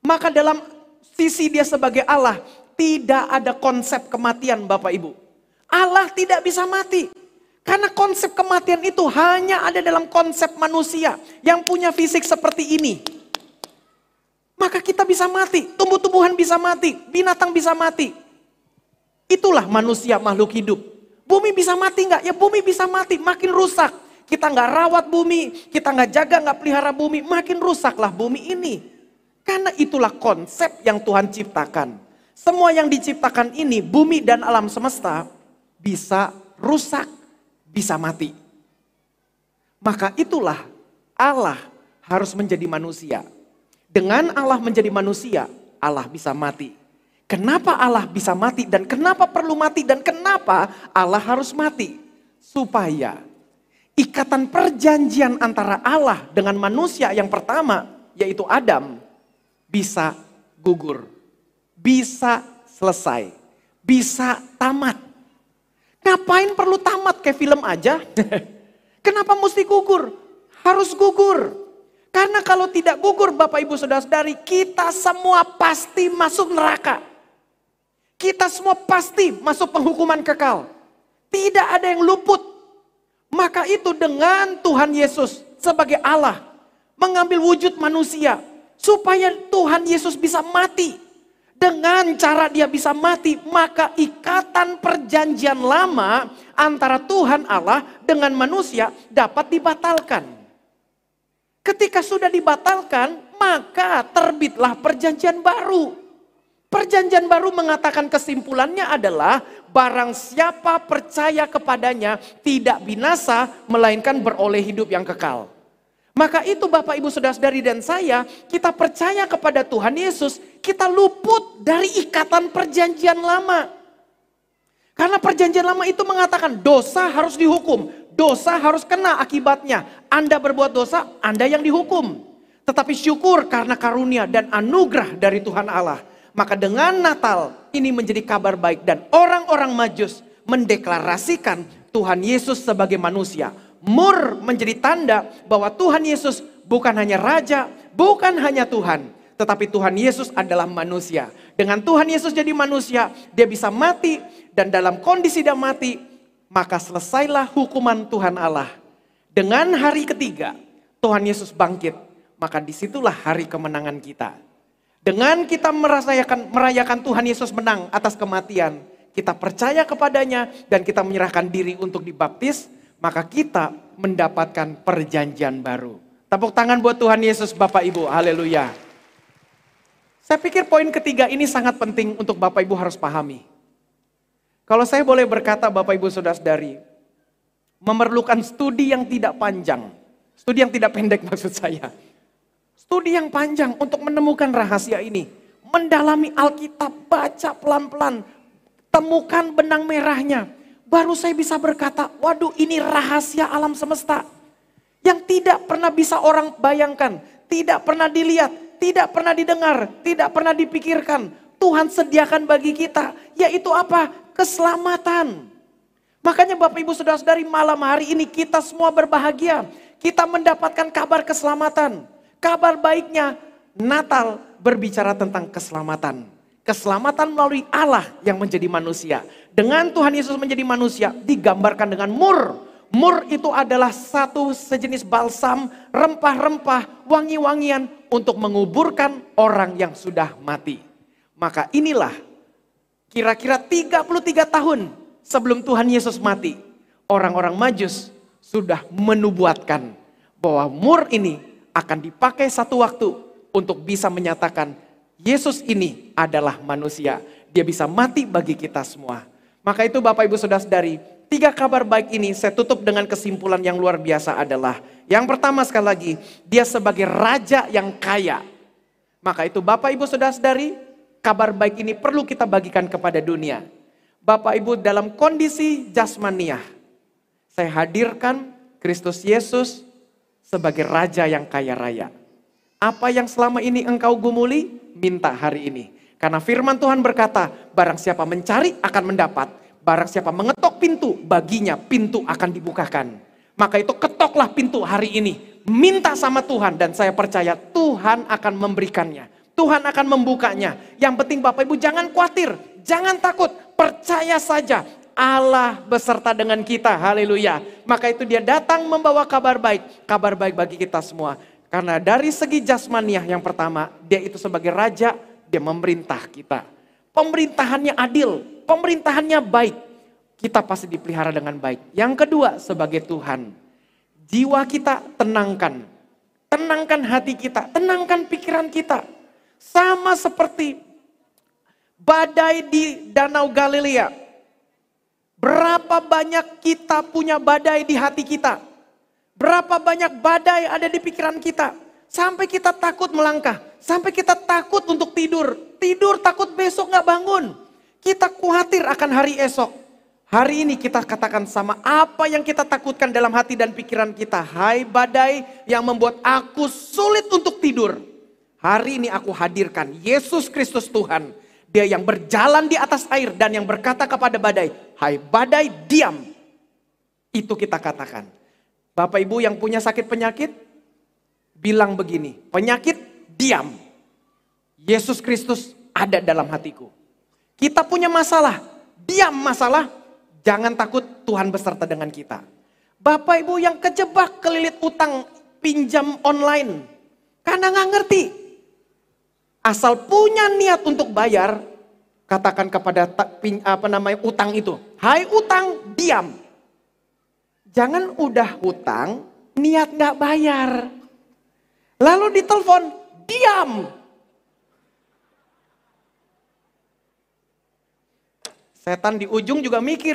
Maka dalam sisi dia sebagai Allah, tidak ada konsep kematian Bapak Ibu. Allah tidak bisa mati. Karena konsep kematian itu hanya ada dalam konsep manusia yang punya fisik seperti ini. Maka kita bisa mati, tumbuh-tumbuhan bisa mati, binatang bisa mati. Itulah manusia makhluk hidup. Bumi bisa mati nggak? Ya bumi bisa mati, makin rusak kita nggak rawat bumi, kita nggak jaga, nggak pelihara bumi, makin rusaklah bumi ini. Karena itulah konsep yang Tuhan ciptakan. Semua yang diciptakan ini, bumi dan alam semesta, bisa rusak, bisa mati. Maka itulah Allah harus menjadi manusia. Dengan Allah menjadi manusia, Allah bisa mati. Kenapa Allah bisa mati dan kenapa perlu mati dan kenapa Allah harus mati? Supaya ikatan perjanjian antara Allah dengan manusia yang pertama, yaitu Adam, bisa gugur, bisa selesai, bisa tamat. Ngapain perlu tamat kayak film aja? Kenapa mesti gugur? Harus gugur. Karena kalau tidak gugur Bapak Ibu Saudara-saudari, kita semua pasti masuk neraka. Kita semua pasti masuk penghukuman kekal. Tidak ada yang luput maka itu dengan Tuhan Yesus sebagai Allah mengambil wujud manusia supaya Tuhan Yesus bisa mati. Dengan cara dia bisa mati, maka ikatan perjanjian lama antara Tuhan Allah dengan manusia dapat dibatalkan. Ketika sudah dibatalkan, maka terbitlah perjanjian baru. Perjanjian baru mengatakan kesimpulannya adalah barang siapa percaya kepadanya tidak binasa melainkan beroleh hidup yang kekal. Maka itu Bapak Ibu Saudara-saudari dan saya, kita percaya kepada Tuhan Yesus, kita luput dari ikatan perjanjian lama. Karena perjanjian lama itu mengatakan dosa harus dihukum, dosa harus kena akibatnya. Anda berbuat dosa, Anda yang dihukum. Tetapi syukur karena karunia dan anugerah dari Tuhan Allah maka dengan Natal ini menjadi kabar baik dan orang-orang Majus mendeklarasikan Tuhan Yesus sebagai manusia. Mur menjadi tanda bahwa Tuhan Yesus bukan hanya raja, bukan hanya Tuhan, tetapi Tuhan Yesus adalah manusia. Dengan Tuhan Yesus jadi manusia, dia bisa mati dan dalam kondisi dia mati, maka selesailah hukuman Tuhan Allah. Dengan hari ketiga, Tuhan Yesus bangkit, maka di situlah hari kemenangan kita. Dengan kita merasakan merayakan Tuhan Yesus menang atas kematian, kita percaya kepadanya dan kita menyerahkan diri untuk dibaptis, maka kita mendapatkan perjanjian baru. Tepuk tangan buat Tuhan Yesus Bapak Ibu, haleluya. Saya pikir poin ketiga ini sangat penting untuk Bapak Ibu harus pahami. Kalau saya boleh berkata Bapak Ibu Saudara-saudari, memerlukan studi yang tidak panjang, studi yang tidak pendek maksud saya Studi yang panjang untuk menemukan rahasia ini. Mendalami Alkitab, baca pelan-pelan. Temukan benang merahnya. Baru saya bisa berkata, waduh ini rahasia alam semesta. Yang tidak pernah bisa orang bayangkan. Tidak pernah dilihat, tidak pernah didengar, tidak pernah dipikirkan. Tuhan sediakan bagi kita, yaitu apa? Keselamatan. Makanya Bapak Ibu Saudara-saudari malam hari ini kita semua berbahagia. Kita mendapatkan kabar keselamatan. Kabar baiknya Natal berbicara tentang keselamatan. Keselamatan melalui Allah yang menjadi manusia. Dengan Tuhan Yesus menjadi manusia digambarkan dengan mur. Mur itu adalah satu sejenis balsam, rempah-rempah, wangi-wangian untuk menguburkan orang yang sudah mati. Maka inilah kira-kira 33 tahun sebelum Tuhan Yesus mati. orang-orang Majus sudah menubuatkan bahwa mur ini akan dipakai satu waktu untuk bisa menyatakan Yesus ini adalah manusia. Dia bisa mati bagi kita semua. Maka itu Bapak Ibu Saudara-saudari, tiga kabar baik ini saya tutup dengan kesimpulan yang luar biasa adalah yang pertama sekali lagi, dia sebagai raja yang kaya. Maka itu Bapak Ibu Saudara-saudari, kabar baik ini perlu kita bagikan kepada dunia. Bapak Ibu dalam kondisi jasmaniah, saya hadirkan Kristus Yesus sebagai raja yang kaya raya. Apa yang selama ini engkau gumuli, minta hari ini. Karena firman Tuhan berkata, barang siapa mencari akan mendapat. Barang siapa mengetok pintu, baginya pintu akan dibukakan. Maka itu ketoklah pintu hari ini. Minta sama Tuhan dan saya percaya Tuhan akan memberikannya. Tuhan akan membukanya. Yang penting Bapak Ibu jangan khawatir, jangan takut, percaya saja. Allah beserta dengan kita, haleluya. Maka itu dia datang membawa kabar baik, kabar baik bagi kita semua. Karena dari segi jasmaniah yang pertama, dia itu sebagai raja, dia memerintah kita. Pemerintahannya adil, pemerintahannya baik. Kita pasti dipelihara dengan baik. Yang kedua, sebagai Tuhan. Jiwa kita tenangkan. Tenangkan hati kita, tenangkan pikiran kita. Sama seperti badai di Danau Galilea. Berapa banyak kita punya badai di hati kita? Berapa banyak badai ada di pikiran kita? Sampai kita takut melangkah, sampai kita takut untuk tidur. Tidur takut besok nggak bangun. Kita khawatir akan hari esok. Hari ini kita katakan sama apa yang kita takutkan dalam hati dan pikiran kita. Hai badai yang membuat aku sulit untuk tidur. Hari ini aku hadirkan Yesus Kristus Tuhan. Dia yang berjalan di atas air dan yang berkata kepada badai, hai badai diam. Itu kita katakan. Bapak Ibu yang punya sakit penyakit, bilang begini, penyakit diam. Yesus Kristus ada dalam hatiku. Kita punya masalah, diam masalah, jangan takut Tuhan beserta dengan kita. Bapak Ibu yang kejebak kelilit utang pinjam online, karena nggak ngerti. Asal punya niat untuk bayar, katakan kepada apa namanya utang itu, Hai utang, diam Jangan udah hutang, niat nggak bayar. Lalu ditelepon, diam. Setan di ujung juga mikir.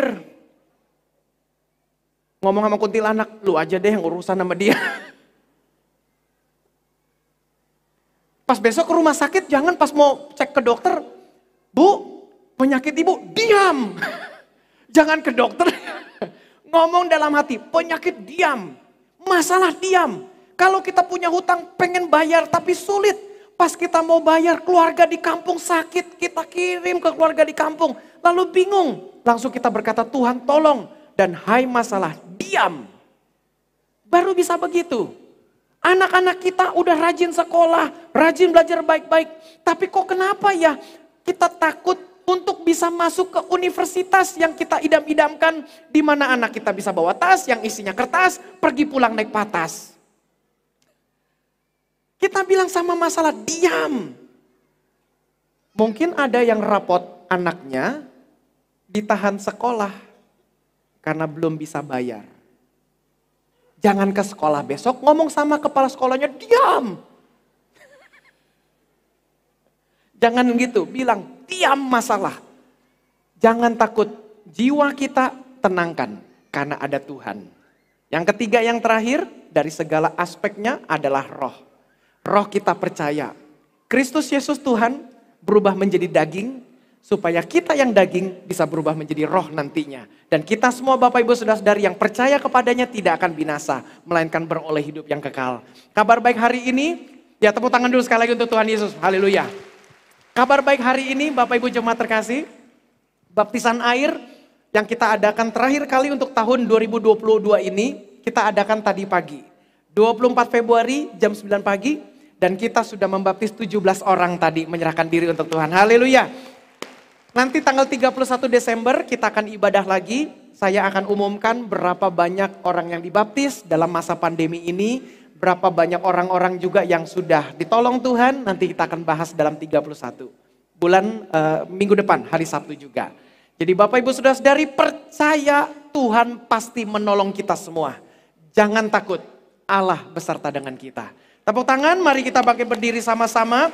Ngomong sama kuntilanak, lu aja deh yang urusan sama dia. Pas besok ke rumah sakit, jangan pas mau cek ke dokter, Bu, penyakit ibu, diam. Jangan ke dokter, Ngomong dalam hati, penyakit diam, masalah diam. Kalau kita punya hutang pengen bayar tapi sulit. Pas kita mau bayar keluarga di kampung sakit, kita kirim ke keluarga di kampung. Lalu bingung, langsung kita berkata Tuhan tolong. Dan hai masalah, diam. Baru bisa begitu. Anak-anak kita udah rajin sekolah, rajin belajar baik-baik. Tapi kok kenapa ya kita takut untuk bisa masuk ke universitas yang kita idam-idamkan, di mana anak kita bisa bawa tas yang isinya kertas, pergi pulang naik patas. Kita bilang sama masalah diam. Mungkin ada yang rapot anaknya ditahan sekolah karena belum bisa bayar. Jangan ke sekolah besok ngomong sama kepala sekolahnya diam. Jangan gitu, bilang diam masalah. Jangan takut, jiwa kita tenangkan karena ada Tuhan. Yang ketiga yang terakhir dari segala aspeknya adalah roh. Roh kita percaya. Kristus Yesus Tuhan berubah menjadi daging supaya kita yang daging bisa berubah menjadi roh nantinya. Dan kita semua Bapak Ibu Saudara-saudari yang percaya kepadanya tidak akan binasa, melainkan beroleh hidup yang kekal. Kabar baik hari ini, ya tepuk tangan dulu sekali lagi untuk Tuhan Yesus. Haleluya. Kabar baik hari ini Bapak Ibu Jemaat terkasih, baptisan air yang kita adakan terakhir kali untuk tahun 2022 ini, kita adakan tadi pagi. 24 Februari jam 9 pagi, dan kita sudah membaptis 17 orang tadi menyerahkan diri untuk Tuhan. Haleluya. Nanti tanggal 31 Desember kita akan ibadah lagi. Saya akan umumkan berapa banyak orang yang dibaptis dalam masa pandemi ini berapa banyak orang-orang juga yang sudah ditolong Tuhan, nanti kita akan bahas dalam 31 bulan uh, minggu depan, hari Sabtu juga. Jadi Bapak Ibu sudah dari percaya Tuhan pasti menolong kita semua. Jangan takut, Allah beserta dengan kita. Tepuk tangan, mari kita bangkit berdiri sama-sama.